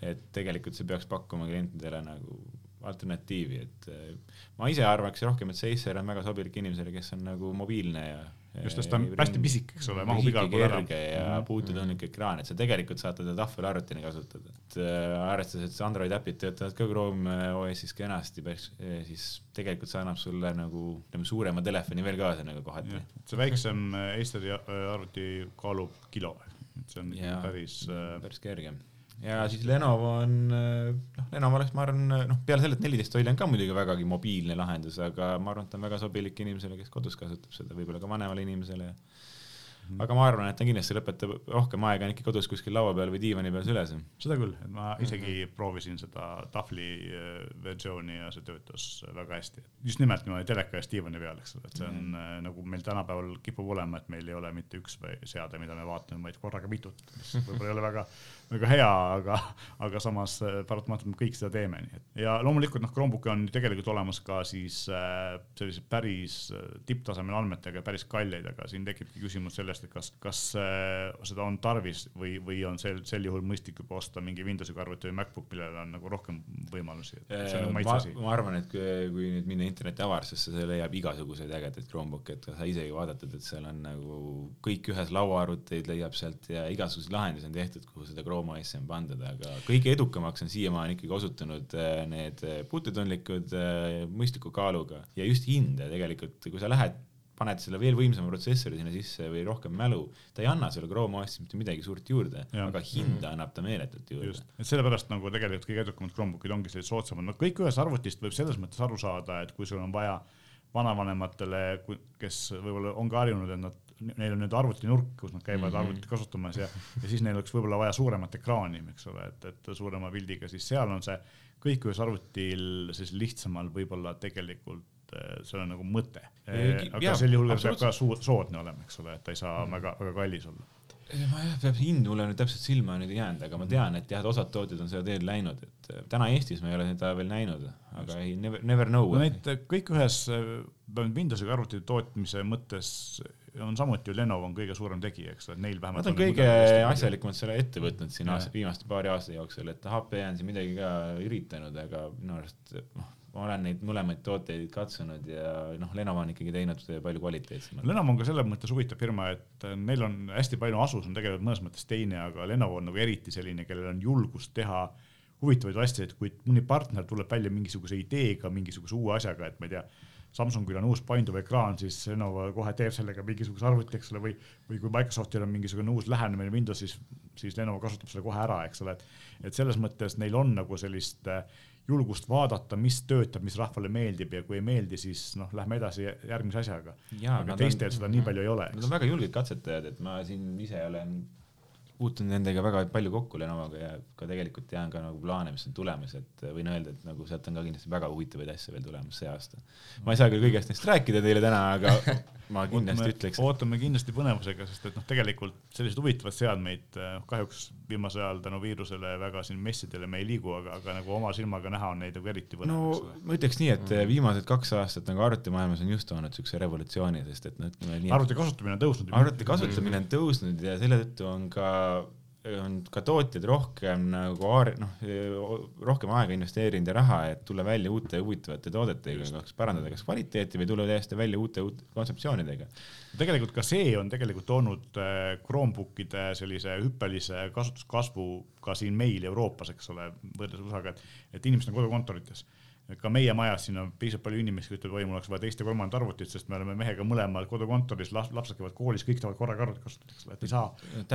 et tegelikult see peaks pakkuma klientidele nagu alternatiivi, et äh, ma ise arvaks rohkem, et see Acer on väga sobilik inimesele, kes on nagu mobiilne ja, just, sest ta on hästi pisike, eks ole, mahub igale poole ära. ja -hmm. puututundlik ekraan, et sa tegelikult saad teda tahvelarvutini kasutada, et äh, arvestades, et Android äpid töötavad ka Chrome OS-is kenasti, siis tegelikult see annab sulle nagu ütleme, suurema telefoni veel kaasa nagu kohati. see väiksem Aceri arvuti kaalub kilo, et see on ja, päris äh, päris kerge ja siis Lenovo on, noh, Lenovo oleks, ma arvan, noh, peale selle, et neliteist tolli on ka muidugi vägagi mobiilne lahendus, aga ma arvan, et ta on väga sobilik inimesele, kes kodus kasutab seda, võib-olla ka vanemale inimesele ja Mhm. aga ma arvan, et ta kindlasti lõpetab rohkem aega on ikka kodus kuskil laua peal või diivani peal süles. seda küll, et ma isegi mm -hmm. proovisin seda tahvli äh, versiooni ja see töötas väga hästi. just nimelt niimoodi teleka ees diivani peal, eks ole, et see on mm -hmm. nagu meil tänapäeval kipub olema, et meil ei ole mitte üks seade, mida me vaatame, vaid korraga mitut, mis võib-olla ei ole väga, väga hea, aga, aga samas äh, paratamatult me kõik seda teeme, nii et ja loomulikult noh, Chromebook'i on tegelikult olemas ka siis äh, sellised päris tipptasemel andmetega päris kalleid, aga siin tekibki küsimus sellest, et kas, kas äh, seda on tarvis või, või on sel, sel juhul mõistlik juba osta mingi Windowsiga arvuti või MacBook, millel on nagu rohkem võimalusi. Äh, ma, ma arvan, et kui, kui nüüd minna interneti avardusse, see leiab igasuguseid ägedaid Chromebook'e, et sa isegi vaadatud, et seal on nagu kõik ühes lauaarvuteid leiab sealt ja igasuguseid lahendusi on tehtud, kuhu seda Chrome OS-i on pandud, aga kõige edukamaks on siiamaani ikkagi osutunud äh, need puututundlikud mõistliku kaaluga ja just hind. Ja tegelikult, kui sa lähed paned selle veel võimsama protsessori sinna sisse või rohkem mälu, ta ei anna sulle Chrome OS-is mitte midagi suurt juurde, aga hinda annab ta meeletult juurde. et sellepärast nagu tegelikult kõige edukamad Chromebookid ongi sellised soodsamad, no kõik ühest arvutist võib selles mõttes aru saada, et kui sul on vaja vanavanematele, kes võib-olla on ka harjunud, et nad, neil on nüüd arvutinurk, kus nad käivad mm -hmm. arvutit kasutamas ja, ja siis neil oleks võib-olla vaja suuremat ekraani, eks ole, et, et suurema pildiga, siis seal on see kõik ühes arvutil siis lihtsamal võib-olla tegelikult et see on nagu mõte. aga ja, sel juhul peab ka soodne olema, eks ole, et ta ei saa mm. väga, väga kallis olla. ma jah, peab hind mulle nüüd täpselt silma nüüd ei jäänud, aga ma tean, et jah, osad tootjad on seda teed läinud, et äh, täna Eestis ma ei ole seda veel näinud, aga ei, never, never know. no neid kõik ühes, Windowsiga arvuti tootmise mõttes on samuti ju Lenovo on kõige suurem tegija, eks ole, neil vähemalt. Nad on kõige asjalikumalt selle ette võtnud siin aasta, viimaste paari aasta jooksul, et HP on siin midagi ka üritanud, aga minu arust noh ma olen neid mõlemaid tooteid katsunud ja noh, Lenovo on ikkagi teinud palju kvaliteetsemalt. Lenovo on ka selles mõttes huvitav firma, et neil on hästi palju, Asus on tegelikult mõnes mõttes teine, aga Lenovo on nagu eriti selline, kellel on julgust teha huvitavaid asju, et kui mõni partner tuleb välja mingisuguse ideega, mingisuguse uue asjaga, et ma ei tea, Samsungil on uus painduv ekraan, siis Lenovo kohe teeb sellega mingisuguse arvuti, eks ole, või, või kui Microsoftil on mingisugune uus lähenemine Windowsis, siis Lenovo kasutab selle kohe ära, eks ole, et, et selles mõttes neil on nagu sellist äh, julgust vaadata, mis töötab, mis rahvale meeldib ja kui ei meeldi, siis noh, lähme edasi järgmise asjaga. aga teistel on, seda nii palju ei ole. Nad on väga julged katsetajad, et ma siin ise olen puutunud nendega väga palju kokku Lenovoga ja ka tegelikult tean ka nagu plaane, mis on tulemas, et võin öelda, et nagu sealt on ka kindlasti väga huvitavaid asju veel tulemas see aasta. ma ei saa küll kõigest neist rääkida teile täna, aga ma kindlasti ootame, ütleks. ootame kindlasti põnevusega, sest et noh, tegelikult selliseid huvitavaid seadmeid eh, kahjuks viimasel ajal tänu viirusele väga siin messidele me ei liigu, aga, aga nagu oma silmaga näha on neid nagu eriti põnev. no ma ütleks nii, et mm. viimased kaks aastat nagu arvutimaailmas on just toonud siukse revolutsiooni, sest et noh, ütleme nii. arvuti kasutamine on tõusnud. arvuti kasutamine on tõusnud ja selle tõttu on ka on ka tootjad rohkem nagu noh, rohkem aega investeerinud ja raha, et tulla välja uute huvitavate toodetega, kas parandada kas kvaliteeti või tulla täiesti välja uute, uute kontseptsioonidega. tegelikult ka see on tegelikult toonud äh, Chromebookide sellise hüppelise kasutuskasvu ka siin meil Euroopas, eks ole, võrreldes USA-ga, et, et inimesed on kodukontorites ka meie majas siin on piisavalt palju inimesi, kes ütlevad, oi, mul oleks vaja teist ja kolmandat arvutit, sest me oleme mehega mõlemad kodukontoris, lapsed käivad koolis, kõik tahavad korraga arvutit kasutada, eks ole, et ei saa.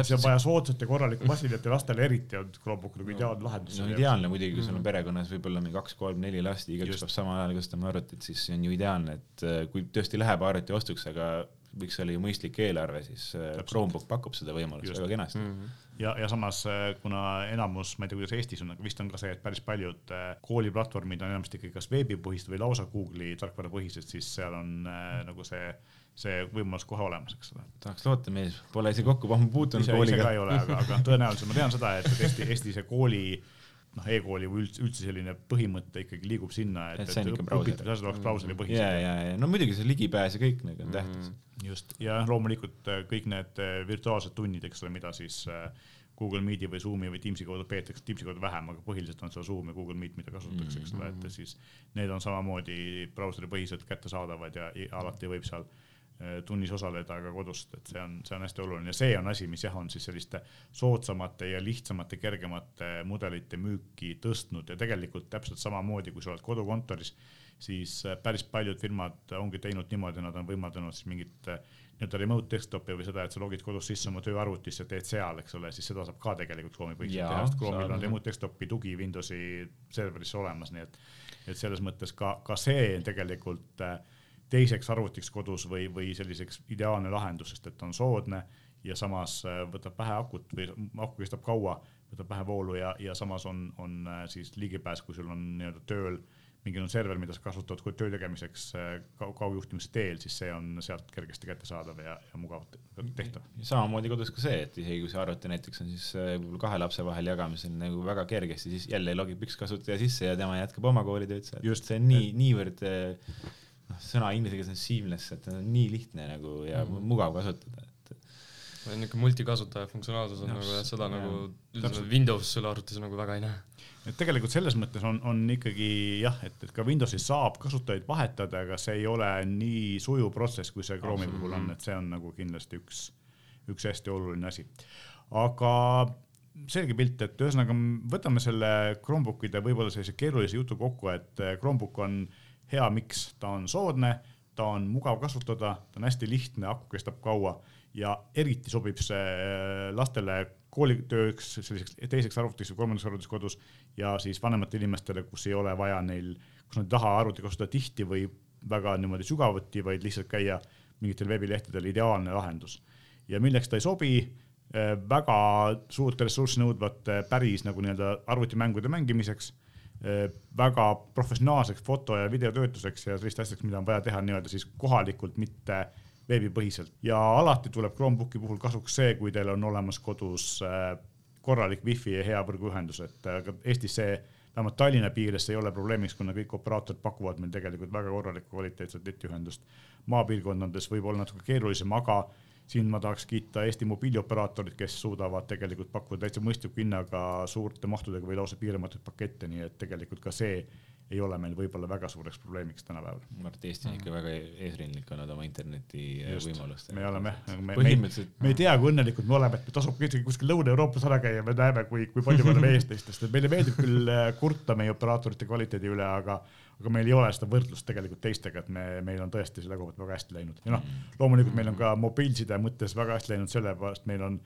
see on vaja soodsat ja korralikku masinat ja lastele eriti on Chromebook nagu ideaalne lahendus. no ideaalne muidugi, kui sul on mhm. perekonnas võib-olla mingi kaks, kolm, neli last, igaüks peab samal ajal kasutama arvutit, siis see on ju ideaalne, et äh, kui tõesti läheb arvuti ostuks, aga võiks olla ju mõistlik eelarve, siis äh, Täpselt. Chromebook pakub seda võimalust Just. väga kenasti mm. -hmm ja, ja samas äh, kuna enamus, ma ei tea, kuidas Eestis on, aga vist on ka see, et päris paljud äh, kooliplatvormid on enamasti ikkagi kas veebipõhised või lausa Google'i tarkvarapõhised, siis seal on äh, nagu see see võimalus kohe olemas, eks ole. tahaks loota, mees, pole isegi kokku puutunud kooliga. ise ka ei ole, aga, aga tõenäoliselt ma tean seda, et Eesti, Eesti see kooli noh, e-kooli või üldse, üldse selline põhimõte ikkagi liigub sinna, et, et, et õpitud asjad oleks brauseripõhised. ja, ja, ja no muidugi see ligipääs ja kõik nagu on mm -hmm. tähtis just, ja loomulikult äh, kõik need äh, virtuaalsed tunnid, eks ole, mida siis äh, Google Meeti või Zoomi või Teamsi kaudu peetakse, Teamsi kaudu vähem, aga põhiliselt on seal Zoom ja Google Meet, mida kasutatakse, eks ole, et mm-hmm. siis need on samamoodi brauseripõhiselt kättesaadavad ja alati võib seal äh, tunnis osaleda ka kodust, et see on, see on hästi oluline. Ja see on asi, mis jah, on siis selliste soodsamate ja lihtsamate, kergemate mudelite müüki tõstnud. Ja tegelikult täpselt samamoodi, kui sa oled kodukontoris, siis äh, päris paljud firmad ongi teinud niimoodi, nad on võimaldanud siis mingit nii-öelda remote desktopi või seda, et sa logid kodus sisse oma tööarvutisse, teed seal, eks ole, siis seda saab ka tegelikult Chrome'i põhiliselt teha, sest Chrome'il on remote desktopi tugi Windowsi serverisse olemas, nii et, et selles mõttes ka, ka see tegelikult äh, teiseks arvutiks kodus või, või selliseks ideaalne lahendus, sest et on soodne ja samas äh, võtab vähe akut või aku kestab kaua, võtab vähe voolu ja, ja samas on, on äh, siis ligipääs, kui sul on nii-öelda tööl mingisugune server, mida sa kasutad töö tegemiseks äh, kaugjuhtimise teel, siis see on sealt kergesti kättesaadav ja, ja mugavalt tehtav. samamoodi kodus ka see, et isegi kui see arvuti näiteks on siis võib-olla kahe lapse vahel jagamisel nagu väga kergesti, siis jälle logib üks kasutaja sisse ja tema jätkab oma koolitööd seal. just, see on nii, niivõrd sõna inglise keeles on seamless, et on nii lihtne nagu ja mm. mugav kasutada niisugune multikasutaja funktsionaalsus on no, nagu jah, seda jah, nagu üldiselt Windows selle arvutis nagu väga ei näe et tegelikult selles mõttes on, on ikkagi jah, et, et ka Windowsis saab kasutajaid vahetada, aga see ei ole nii sujuv protsess, kui see Chrome'i puhul on, et see on nagu kindlasti üks, üks hästi oluline asi. aga selge pilt, et ühesõnaga võtame selle Chromebookide võib-olla sellise keerulise jutu kokku, et Chromebook on hea, miks. Ta on soodne, ta on mugav kasutada, ta on hästi lihtne, aku kestab kaua ja eriti sobib see lastele koolitööks, selliseks teiseks arvutiks või kolmandaks arvutiks kodus ja siis vanematele inimestele, kus ei ole vaja neil, kus nad ei taha arvutit kasutada tihti või väga niimoodi sügavuti, vaid lihtsalt käia mingitel veebilehtedel, ideaalne lahendus. ja milleks ta ei sobi, eh, väga suurt ressurssi nõudvate päris nagu nii-öelda arvutimängude mängimiseks, väga professionaalseks foto- ja videotöötluseks ja selliste asjadeks, mida on vaja teha nii-öelda siis kohalikult, mitte veebipõhiselt ja alati tuleb Chromebooki puhul kasuks see, kui teil on olemas kodus äh, korralik wifi ja hea võrguühendus, et aga äh, Eestis see vähemalt Tallinna piires ei ole probleemiks, kuna kõik operaatorid pakuvad meil tegelikult väga korralikku kvaliteetset netiühendust. maapiirkondades võib olla natuke keerulisem, aga siin ma tahaks kiita Eesti mobiilioperaatorid, kes suudavad tegelikult pakkuda täitsa mõistliku hinnaga suurte mahtudega või lausa piiramatuid pakette, nii et tegelikult ka see ei ole meil võib-olla väga suureks probleemiks tänapäeval. ma arvan, et Eesti on ikka väga eesrindlik olnud oma interneti äh, võimalustega. me oleme, me, me, me ei tea, kui õnnelikud me oleme, et me tasub isegi kuskil Lõuna-Euroopas ära käia, me näeme, kui, kui palju me oleme eestlastest, et meile meeldib küll äh, kurta meie operaatorite kvaliteedi üle, aga aga meil ei ole seda võrdlust tegelikult teistega, et me, meil on tõesti selle koha pealt väga hästi läinud. Ja noh, loomulikult meil on ka mobiilside mõttes väga hästi läinud, sellepärast meil on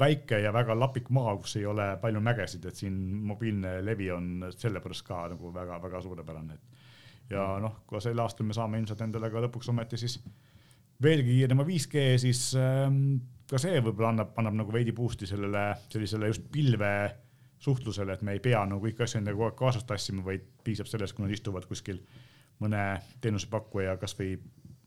väike ja väga lapik maa, kus ei ole palju mägesid, et siin mobiilne levi on sellepärast ka nagu väga-väga suurepärane, et ja noh, ka sel aastal me saame ilmselt endale ka lõpuks ometi siis veelgi kiirema 5G, siis ähm, ka see võib-olla annab, annab nagu veidi boost'i sellele sellisele just pilve suhtlusele, et me ei pea nagu kõiki asju endaga kogu aeg kaasas tassima, vaid piisab sellest, kui nad istuvad kuskil mõne teenusepakkuja kasvõi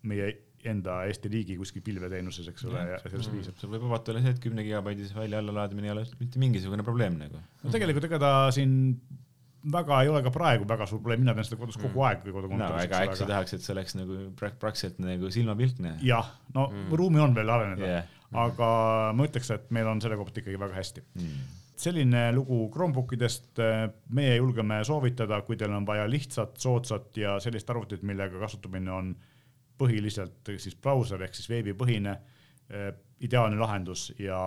meie enda Eesti riigi kuskil pilveteenuses, eks ole, ja sellest piisab. sul võib vabalt olla see, et kümne gigabaidise faili allalaadimine ei ole mitte mingisugune probleem nagu. no tegelikult ega ta siin väga ei ole ka praegu väga suur probleem, mina teen seda kodus kogu mm. aeg või kodukontoris no,. aga eks sa tahaks, et see oleks nagu praktiliselt nagu silmapilkne. jah, no mm. ruumi on veel areneda yeah., aga ma ütleks, et meil on selle kohta ikkagi väga hästi mm selline lugu Chromebookidest, meie julgeme soovitada, kui teil on vaja lihtsat, soodsat ja sellist arvutit, millega kasutamine on põhiliselt siis brauser ehk siis veebipõhine eh, ideaalne lahendus ja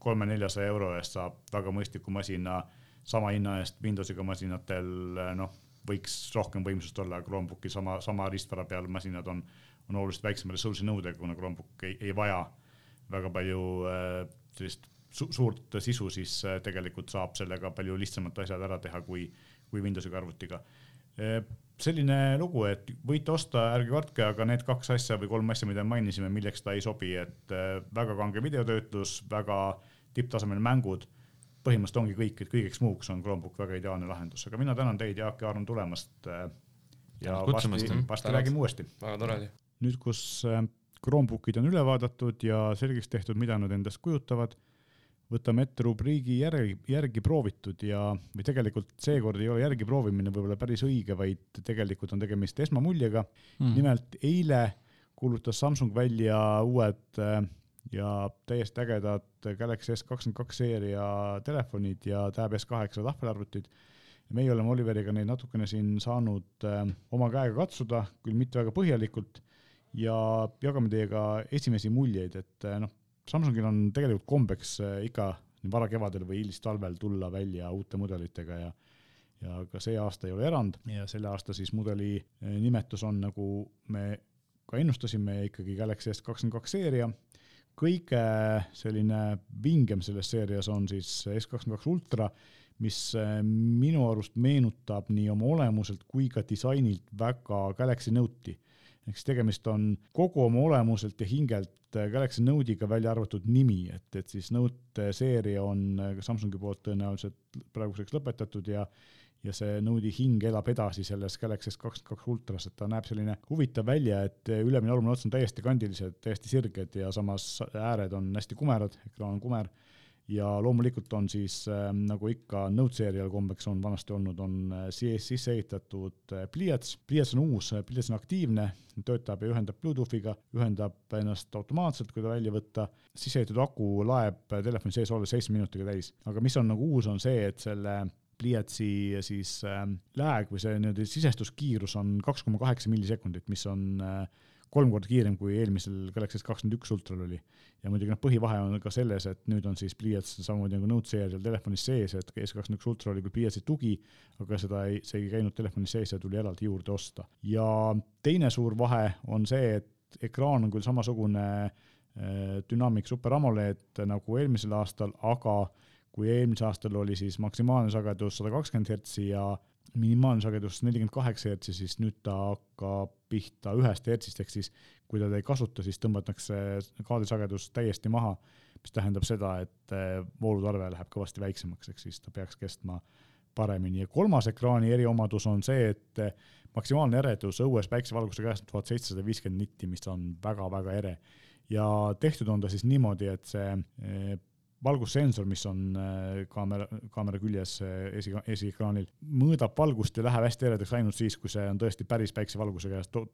kolme-neljasaja euro eest saab väga mõistliku masina sama hinna eest Windowsiga masinatel, eh, noh, võiks rohkem võimsust olla, Chromebooki sama, sama riistvara peal masinad on, on oluliselt väiksema ressursi nõudega, kuna Chromebook ei, ei vaja väga palju äh, sellist su suurt sisu, siis äh, tegelikult saab sellega palju lihtsamad asjad ära teha kui, kui Windowsiga arvutiga äh, selline lugu, et võite osta, ärge kartke, aga need kaks asja või kolm asja, mida mainisime, milleks ta ei sobi, et äh, väga kange videotöötlus, väga tipptasemel mängud, põhimõtteliselt ongi kõik, et kõigeks muuks on Chromebook väga ideaalne lahendus, aga mina tänan teid, Jaak ja Aaron tulemast. Ja varsti, varsti räägime uuesti. väga tore oli. nüüd, kus Chromebookid on üle vaadatud ja selgeks tehtud, mida nad endast kujutavad võtame ette rubriigi järgi, järgi proovitud ja, või tegelikult seekord ei ole järgi proovimine võib-olla päris õige, vaid tegelikult on tegemist esmamuljega mm.. nimelt eile kuulutas Samsung välja uued äh, ja täiesti ägedad Galaxy S22 seeria telefonid ja Tab S8 tahvelarvutid. meie oleme Oliveriga neid natukene siin saanud äh, oma käega katsuda, küll mitte väga põhjalikult ja jagame teiega esimesi muljeid, et noh, Samsungil on tegelikult kombeks ikka varakevadel või hilistalvel tulla välja uute mudelitega ja ja ka see aasta ei ole erand ja selle aasta siis mudeli nimetus on, nagu me ka ennustasime, ikkagi Galaxy S22 seeria kõige selline vingem selles seerias on siis S22 Ultra, mis äh, minu arust meenutab nii oma olemuselt kui ka disainilt väga Galaxy Note'i. Ehk siis tegemist on kogu oma olemuselt ja hingelt äh, Galaxy Note'iga välja arvatud nimi, et, et siis Note seeria on äh, Samsungi poolt tõenäoliselt praeguseks lõpetatud ja ja see Node'i hing elab edasi selles Galaxy S22 ultras, et ta näeb selline huvitav välja, et ülemine, alumine ots on täiesti kandilised, täiesti sirged ja samas ääred on hästi kumerad, ekraan on kumer ja loomulikult on siis äh, nagu ikka Note seerial kombeks on vanasti olnud, on äh, sees sisse ehitatud äh, pliiats, pliiats on uus, pliiats on aktiivne, töötab ja ühendab Bluetoothiga, ühendab ennast automaatselt, kui ta välja võtta, sisse ehitatud aku laeb telefoni sees olles seitsme minutiga täis. aga mis on nagu uus, on see, et selle pliiatsi siis äh, lääg või see nii-öelda sisestuskiirus on kaks koma kaheksa millisekundit, mis on äh, kolm korda kiirem kui eelmisel Galaxy S21 Ultral oli. ja muidugi noh, põhivahe on ka selles, et nüüd on siis pliiats samamoodi nagu Note seerial telefonis sees, et S21 Ultra oli küll pliiatsi tugi, aga seda ei, see ei käinud telefonis sees ja tuli eraldi juurde osta. ja teine suur vahe on see, et ekraan on küll samasugune äh, Dynamic Super AMOLED nagu eelmisel aastal, aga kui eelmisel aastal oli siis maksimaalne sagedus sada kakskümmend hertsi ja minimaalne sagedus nelikümmend kaheksa hertsi, siis nüüd ta hakkab pihta ühest hertsist, ehk siis kui teda ei kasuta, siis tõmmatakse kaadrisagedus täiesti maha, mis tähendab seda, et eh, voolutarve läheb kõvasti väiksemaks, ehk siis ta peaks kestma paremini ja kolmas ekraani eriomadus on see, et eh, maksimaalne eredus õues päiksevalguse käes on tuhat seitsesada viiskümmend nitti, mis on väga-väga ere. ja tehtud on ta siis niimoodi, et see eh, valgussensor, mis on äh, kaamera, kaamera küljes äh, esi, esiekraanil, mõõdab valgust ja läheb hästi eredaks ainult siis, kui see on tõesti päris päiksevalguse käes to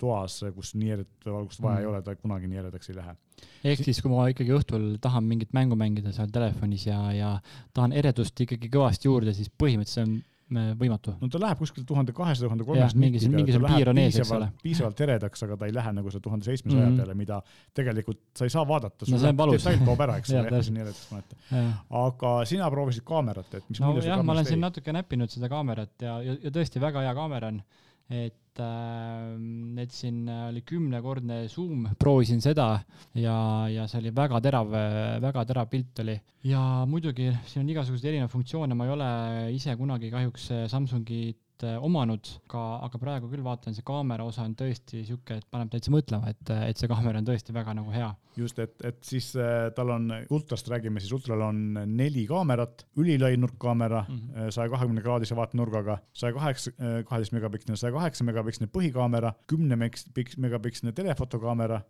toas, kus nii eredat valgust vaja mm. ei ole, ta kunagi nii eredaks ei lähe. ehk siis, kui ma ikkagi õhtul tahan mingit mängu mängida seal telefonis ja, ja tahan eredust ikkagi kõvasti juurde, siis põhimõtteliselt see on võimatu. no ta läheb kuskil tuhande kahesaja, tuhande kolmesaja mingi, mingisugune piir on ees, eks ole. piisavalt eredaks, aga ta ei lähe nagu see tuhande seitsmesaja mm -hmm. peale, mida tegelikult sa ei saa vaadata, sul no, detail kaob ära, eks ole, nii eredaks mõneta. aga sina proovisid kaamerat, et mis no jah, ma olen siin natuke näppinud seda kaamerat ja, ja, ja tõesti väga hea kaamera on et et siin oli kümnekordne zoom, proovisin seda ja, ja see oli väga terav, väga terav pilt oli. ja muidugi siin on igasuguseid erinevaid funktsioone, ma ei ole ise kunagi kahjuks Samsungit Äh, omanud, aga, aga praegu küll vaatan, see kaamera osa on tõesti niisugune, et paneb täitsa mõtlema, et, et see kaamera on tõesti väga nagu hea. just, et, et siis äh, tal on, ultrast räägime, siis ultral on neli kaamerat, ülilai nurkkaamera mhm. äh, saja kahekümne kraadise vaatenurgaga, saja kaheksa, kaheteist megapiksline, saja kaheksa megapiksline põhikaamera, kümne megapiksline telefotokaamera,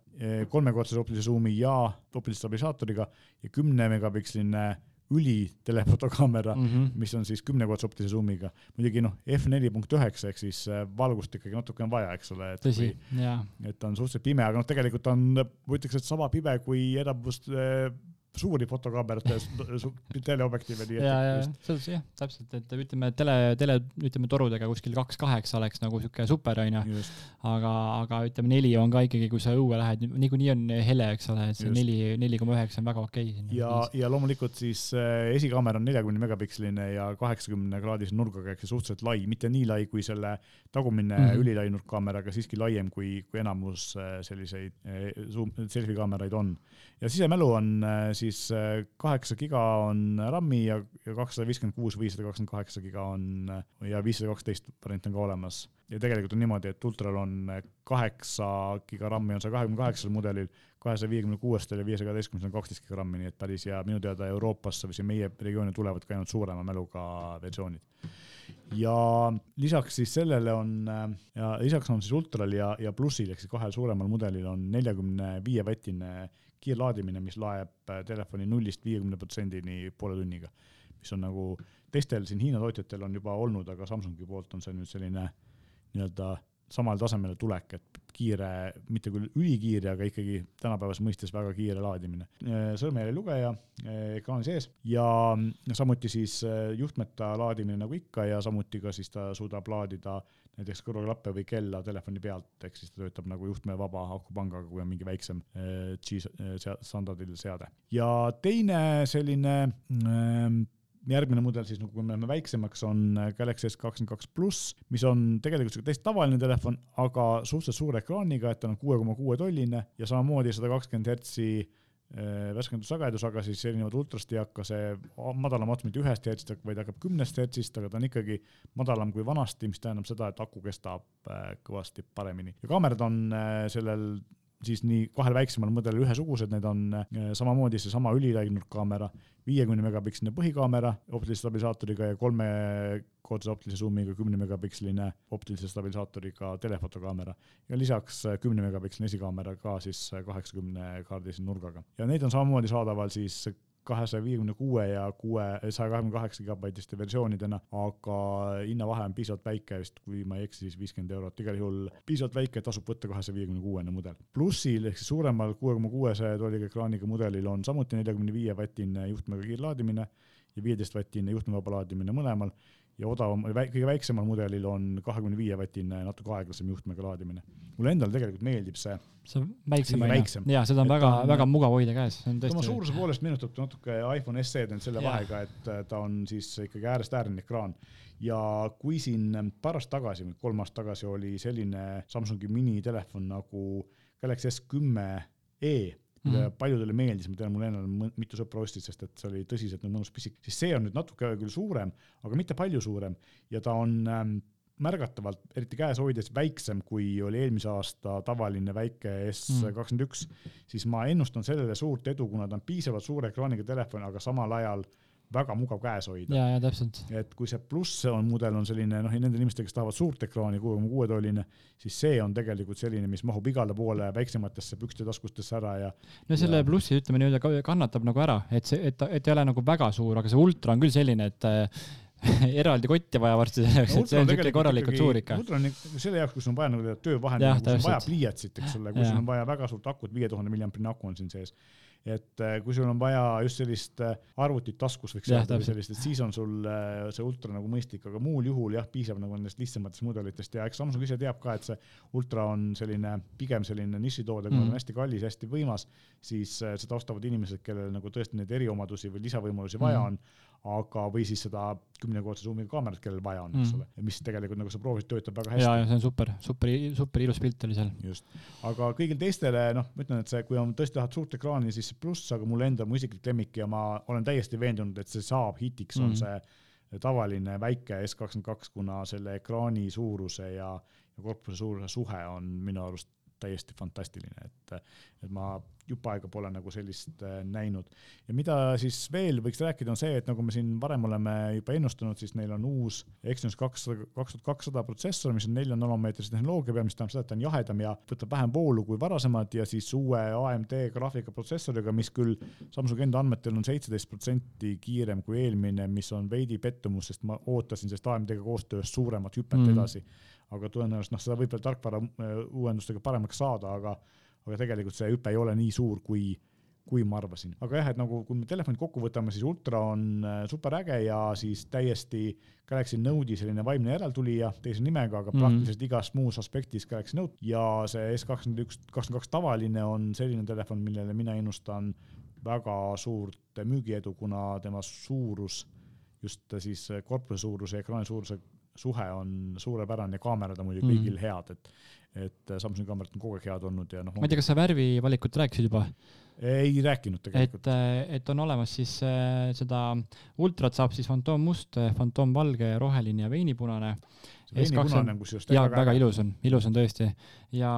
kolmekordse optilise suumi ja optilise stabilisaatoriga ja kümne megapiksline ülitelefotokaamera mm, -hmm. mis on siis kümnekordse optilise zoom'iga. muidugi noh, F4 punkt üheksa ehk siis valgust ikkagi natuke on vaja, eks ole. tõsi, jaa. et on suhteliselt pime, aga noh, tegelikult on, ma ütleks, et sama pime kui enamus äh, suuri fotokaamerate teleobjektiive, ja, ja, selles jah, täpselt, et ütleme tele, tele, ütleme torudega kuskil kaks kaheksa oleks nagu sihuke super onju. aga, aga ütleme neli on ka ikkagi, kui sa õue lähed, niikuinii on hele, eks ole, et see Just. neli, neli koma üheksa on väga okei okay,. ja, ja loomulikult siis äh, esikaamera on neljakümne megapiksline ja kaheksakümne kraadise nurgaga ehk see suhteliselt lai, mitte nii lai kui selle tagumine mm -hmm. ülilai nurkkaamera, aga siiski laiem kui, kui enamus äh, selliseid äh, selfie kaameraid on. ja sisemälu on äh, siis äh, kaheksa giga on RAM-i ja, ja kakssada viiskümmend kuus, viissada kakskümmend kaheksa giga on ja viissada kaksteist variant on ka olemas. ja tegelikult on niimoodi, et Ultral on kaheksa giga RAM-i on saja kahekümne kaheksal mudelil, kahesaja viiekümne kuuestel ja viiesaja kaheteistkümnesel on kaksteist giga RAM-i, nii et päris ja minu teada Euroopasse või siin meie regiooni tulevad ka ainult suurema mäluga versioonid ja lisaks siis sellele on ja lisaks on siis Ultral ja, ja Plussil ehk siis kahel suuremal mudelil on neljakümne viie vatine kiirlaadimine, mis laeb äh, telefoni nullist viiekümne protsendini poole tunniga. mis on nagu teistel siin Hiina tootjatel on juba olnud, aga Samsungi poolt on see nüüd selline nii-öelda samale tasemele tulek, et kiire, mitte küll ülikiire, aga ikkagi tänapäevase mõistes väga kiire laadimine. sõrmejäljelugeja ekraani sees ja samuti siis juhtmeta laadimine nagu ikka ja samuti ka siis ta suudab laadida näiteks kõrvaklappe või kella telefoni pealt, ehk siis ta töötab nagu juhtmevaba akupangaga, kui on mingi väiksem G standardil seade. ja teine selline äh, järgmine mudel siis, nagu kui me läheme väiksemaks, on Galaxy S kakskümmend kaks pluss, mis on tegelikult sihuke täiesti tavaline telefon, aga suhteliselt suure ekraaniga, et ta on kuue koma kuue tolline ja samamoodi sada kakskümmend hertsi äh, värskendussagedus, aga siis erinevad ultrast ei hakka see madalam ots mitte ühest hertsist, vaid hakkab kümnest hertsist, aga ta on ikkagi madalam kui vanasti, mis tähendab seda, et aku kestab äh, kõvasti paremini. Ja kaamerad on äh, sellel siis nii kahel väiksemal mudelil ühesugused, need on samamoodi seesama üliläinurkkaamera viiekümne megapiksline põhikaamera optilise stabilisaatoriga ja kolmekoodse optilise zoom'iga kümne megapiksline optilise stabilisaatoriga telefotokaamera ja lisaks kümne megapiksline esikaamera ka siis kaheksakümne kaardise nurgaga. ja neid on samamoodi saadaval siis kahesaja viiekümne kuue ja kuue, saja kahekümne kaheksa gigabaitiste versioonidena, aga hinnavahe on piisavalt väike, vist kui ma ei eksi, siis viiskümmend eurot, igal juhul piisavalt väike, tasub võtta kahesaja viiekümne kuuene mudel. plussil ehk siis suuremal kuue koma kuuesaja tooliga ekraaniga mudelil on samuti neljakümne viie vatine juhtmega kiirlaadimine ja viieteist vatine juhtmevaba laadimine mõlemal ja odavam, kõige väiksemal mudelil on kahekümne viie vatine natuke aeglasem juhtmega laadimine. mulle endale tegelikult meeldib see. see väiksem on ju, jaa, seda on väga, väga mugav hoida käes, oma suuruse poolest meenutab ta natuke iPhone SE-d, ainult selle ja. vahega, et äh, ta on siis ikkagi äärest ääreni ekraan ja kui siin paar aastat tagasi, kolm aastat tagasi oli selline Samsungi minitelefon nagu Galaxy S kümme E mm -hmm. paljudele meeldis, ma tean, mul endal mitu sõpra ostis, sest et see oli tõsiselt nüüd mõnus pisik, siis see on nüüd natuke küll suurem, aga mitte palju suurem. Ja ta on ähm, märgatavalt, eriti käes hoides, väiksem, kui oli eelmise aasta tavaline väike S kakskümmend üks, siis ma ennustan sellele suurt edu, kuna ta on piisavalt suure ekraaniga telefon, aga samal ajal äh, väga mugav käes hoida. ja, ja täpselt. et kui see pluss on mudel on selline noh, nendel inimestel, kes tahavad suurt ekraani, kuue koma kuue tolline, siis see on tegelikult selline, mis mahub igale poole väiksematesse pükste taskustesse ära ja. no selle ja... plussi ütleme nii-öelda kannatab nagu ära, et see, et et ei ole nagu väga suur, aga see ultra on küll selline, et äh, eraldi kotti vaja varsti selleks no,, et see on siuke korralikult suur ikka. ultra on selle jaoks, kus on vaja nagu töövahendit, kus on vaja pliiatsit, eks ole, kus on vaja väga suurt akut, viie tuhande milliamprine aku on siin sees et äh, kui sul on vaja just sellist äh, arvutit taskus, võiks öelda, või sellist, et siis on sul äh, see ultra nagu mõistlik, aga muul juhul jah, piisab nagu nendest lihtsamatest mudelitest ja eks Samsung ise teab ka, et see ultra on selline pigem selline nišitoode, kuna mm. ta on hästi kallis, hästi võimas, siis seda ostavad inimesed, kellel nagu tõesti neid eriomadusi või lisavõimalusi vaja mm. on aga, või siis seda kümnekordse zoom'iga kaamerat, kellel vaja on, eks mm. ole, mis tegelikult nagu sa proovisid, töötab väga hästi. ja, ja see on super, super, super ilus pilt oli seal. just, aga kõigil teistele, noh, ma ütlen, et see, kui on tõesti tahad suurt ekraani, siis pluss, aga mul endal mu isiklik lemmik ja ma olen täiesti veendunud, et see saab hitiks mm., on see tavaline väike S kakskümmend kaks, kuna selle ekraani suuruse ja, ja korpuse suuruse suhe on minu arust täiesti fantastiline, et, et ma jupp aega pole nagu sellist äh, näinud. ja mida siis veel võiks rääkida, on see, et nagu me siin varem oleme juba ennustanud, siis neil on uus Exynos kakssada, kaks tuhat kakssada protsessor, mis on nelja nanomeetrise tehnoloogia peal, mis tähendab seda, et ta on jahedam ja võtab vähem voolu kui varasemad ja siis uue AMD graafikaprotsessoriga, mis küll Samsungi enda andmetel on seitseteist protsenti kiirem kui eelmine, mis on veidi pettumus, sest ma ootasin sellest AMD-ga koostöös suuremat hüpet mm. edasi. Aga tõenäoliselt noh, seda võib veel tarkvara äh, uuendustega paremaks saada, aga aga tegelikult see hüpe ei ole nii suur, kui, kui ma arvasin. aga jah, et nagu kui me telefoni kokku võtame, siis ultra on äh, super äge ja siis täiesti Galaxy Node'i selline vaimne järeltulija teise nimega, aga mm -hmm. praktiliselt igas muus aspektis Galaxy Note ja see S kakskümmend üks, kakskümmend kaks tavaline on selline telefon, millele mina ennustan väga suurt müügiedu, kuna tema suurus, just siis korpuse suuruse ja ekraani suuruse suhe on suurepärane kaamerad on muidugi mm. kõigil head, et et Samsungi kaamerad on kogu aeg head olnud ja noh. ma ei tea, kas sa värvivalikut rääkisid juba? ei rääkinud tegelikult. et, äh, et on olemas siis äh, seda ultrat saab siis fantoom-must, fantoom-valge, roheline ja veinipunane. Kusjuures jaa, väga ilus on, ilus on tõesti. ja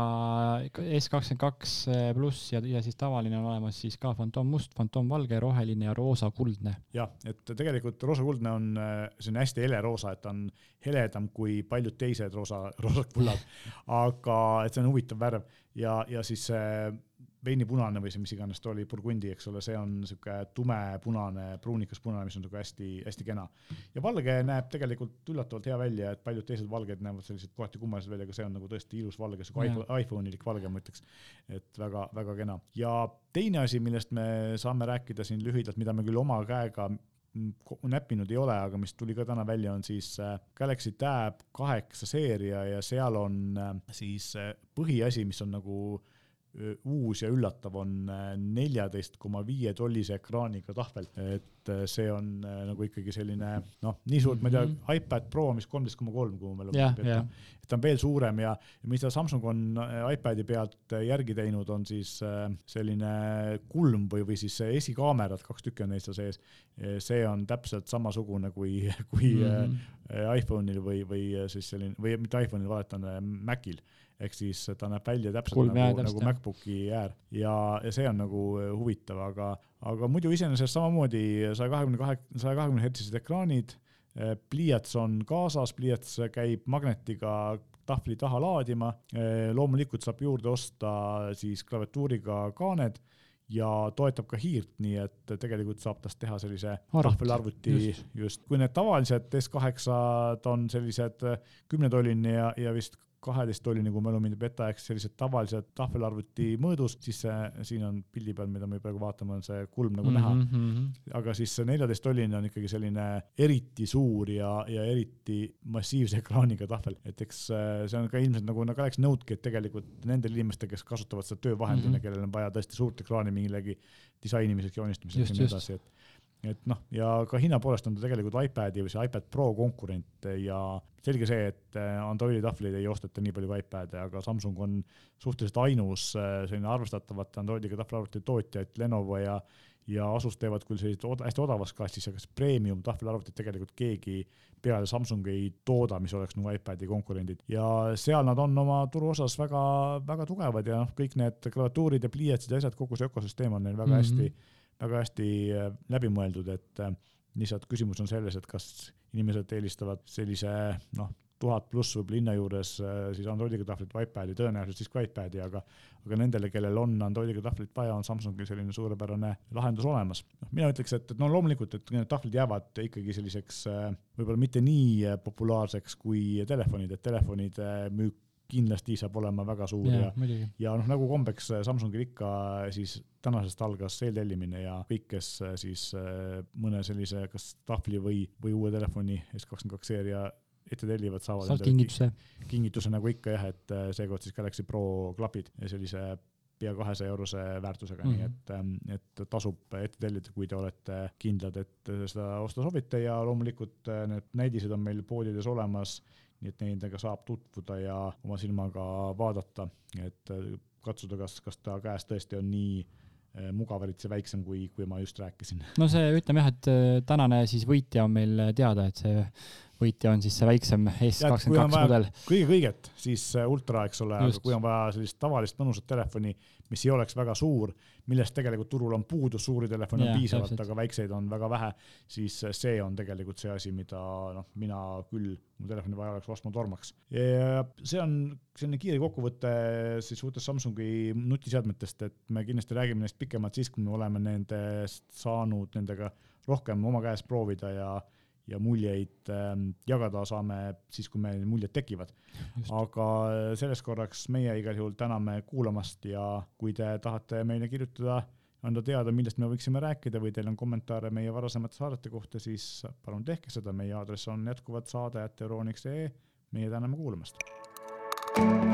S kakskümmend kaks pluss ja, ja siis tavaline on olemas siis ka fantoom-must, fantoom-valge, roheline ja roosa-kuldne. jah, et tegelikult roosa-kuldne on selline hästi hele roosa, et ta on heledam kui paljud teised roosa, roosad kullad aga et see on huvitav värv ja, ja siis see veinipunane või see, mis iganes ta oli, burgundi, eks ole, see on sihuke tumepunane, pruunikas-punane, mis on sihuke hästi-hästi kena. ja valge näeb tegelikult üllatavalt hea välja, et paljud teised valged näevad sellised kohati kummalised välja, aga see on nagu tõesti ilus valge, sihuke iPhone, iPhone'ilik valge, ma ütleks. et väga-väga kena. ja teine asi, millest me saame rääkida siin lühidalt, mida me küll oma käega näppinud ei ole, aga mis tuli ka täna välja, on siis äh, Galaxy Tab kaheksa seeria ja seal on äh, siis äh, põhiasi, mis on nagu uus ja üllatav on neljateist koma viie tollise ekraaniga tahvel, et see on nagu ikkagi selline noh, nii suurt, ma ei tea, mhm. iPad Pro, mis kolmteist koma kolm, kui mu mälu yeah, yeah et ta on veel suurem ja, ja mis ta Samsung on äh, iPadi pealt äh, järgi teinud, on siis äh, selline kulm või, või siis esikaamerad, kaks tükki on neist seal sees. see on täpselt samasugune kui, kui mm -hmm. iPhone'il või, või siis selline või mitte iPhone'il, valetan, Macil ehk siis ta näeb välja täpselt Kulm, nagu, nagu MacBooki äär ja, ja see on nagu huvitav, aga, aga muidu iseenesest samamoodi saja kahekümne kahe, saja kahekümne hertsised ekraanid Äh, pliiats on kaasas, pliiats käib magnetiga tahvli taha laadima. Äh, loomulikult saab juurde osta siis klaviatuuriga kaaned ja toetab ka hiirt, nii et tegelikult saab tast teha sellise tahvelarvuti just, just., kui need tavalised S8-d on sellised kümnetolline ja, ja vist kaheteisttolline, kui mälu mind ei peta, ehk sellised tavalised tahvelarvuti mõõdus, siis see siin on pildi peal, mida me praegu vaatame, on see kulm nagu mm -hmm. näha. Aga siis see neljateisttolline on ikkagi selline eriti suur ja, ja eriti massiivse ekraaniga tahvel, et eks äh, see on ka ilmselt nagu no Galaxy Note'gi, et tegelikult nendel inimestel, kes kasutavad seda töövahendina mm, -hmm. kellel on vaja tõesti suurt ekraani millegi disainimiseks, joonistamiseks ja nii edasi, et et noh, ja ka hinna poolest on ta tegelikult iPadi või see iPad Pro konkurent ja selge see, et äh, Androidi tahvleid ei osteta nii palju kui iPad'e, aga Samsung on suhteliselt ainus äh, selline arvestatavate Androidiga tahvelarvuti tootja, et Lenovo ja ja Asus teevad küll selliseid od hästi odavas klassis, aga premium tahvelarvutit tegelikult keegi peale Samsungi ei tooda, mis oleks nagu iPadi konkurendid ja seal nad on oma turuosas väga, väga tugevad ja noh, kõik need klaviatuurid ja pliiatsid ja asjad, kogu see ökosüsteem on neil väga mm -hmm. hästi väga hästi äh, läbimõeldud, et äh, lihtsalt küsimus on selles, et kas inimesed eelistavad sellise noh, tuhat pluss võib-olla hinna juures äh, siis Androidiga tahvlit või iPadi, tõenäoliselt siis ka iPadi, aga aga nendele, kellel on Androidiga tahvlit vaja, on Samsungil selline suurepärane lahendus olemas. noh, mina ütleks, et, et no loomulikult, et need tahvlid jäävad ikkagi selliseks võib-olla mitte nii populaarseks kui telefonid, et telefonide müük kindlasti saab olema väga suur ja, ja, ja noh, nagu kombeks äh, Samsungil ikka, siis tänasest algas eeltellimine ja kõik, kes äh, siis äh, mõne sellise kas tahvli või, või uue telefoni S22 seeria ette tellivad, saavad saad kingituse. kingituse nagu ikka jah, et seekord siis Galaxy Pro klapid sellise pea kahesaja eurose väärtusega mm, -hmm. nii et, ähm, et tasub ette tellida, kui te olete kindlad, et seda osta soovite ja loomulikult need näidised on meil poodides olemas nii et nendega saab tutvuda ja oma silmaga vaadata, et äh, katsuda, kas, kas ta käes tõesti on nii äh, mugav, eriti see väiksem, kui, kui ma just rääkisin. no see, ütleme jah, et äh, tänane siis võitja on meil teada, et see võitja on siis see väiksem S22 mudel. kõige kõiget, siis ultra, eks ole, aga kui on vaja sellist tavalist mõnusat telefoni, mis ei oleks väga suur, millest tegelikult turul on puudus, suuri telefone on piisavalt, aga väikseid on väga vähe, siis see on tegelikult see asi, mida noh, mina küll mu telefoni vaja oleks ostma tormaks. see on selline kiire kokkuvõte siis uutest Samsungi nutiseadmetest, et me kindlasti räägime neist pikemalt siis, kui me oleme nendest saanud nendega rohkem oma käes proovida ja ja muljeid äh, jagada saame siis, kui meil muljed tekivad. aga selleks korraks meie igal juhul täname kuulamast ja kui te tahate meile kirjutada, anda teada, millest me võiksime rääkida või teil on kommentaare meie varasemate saadete kohta, siis palun tehke seda, meie aadress on jätkuvalt saade.euroniks.ee. meie täname kuulamast. thank you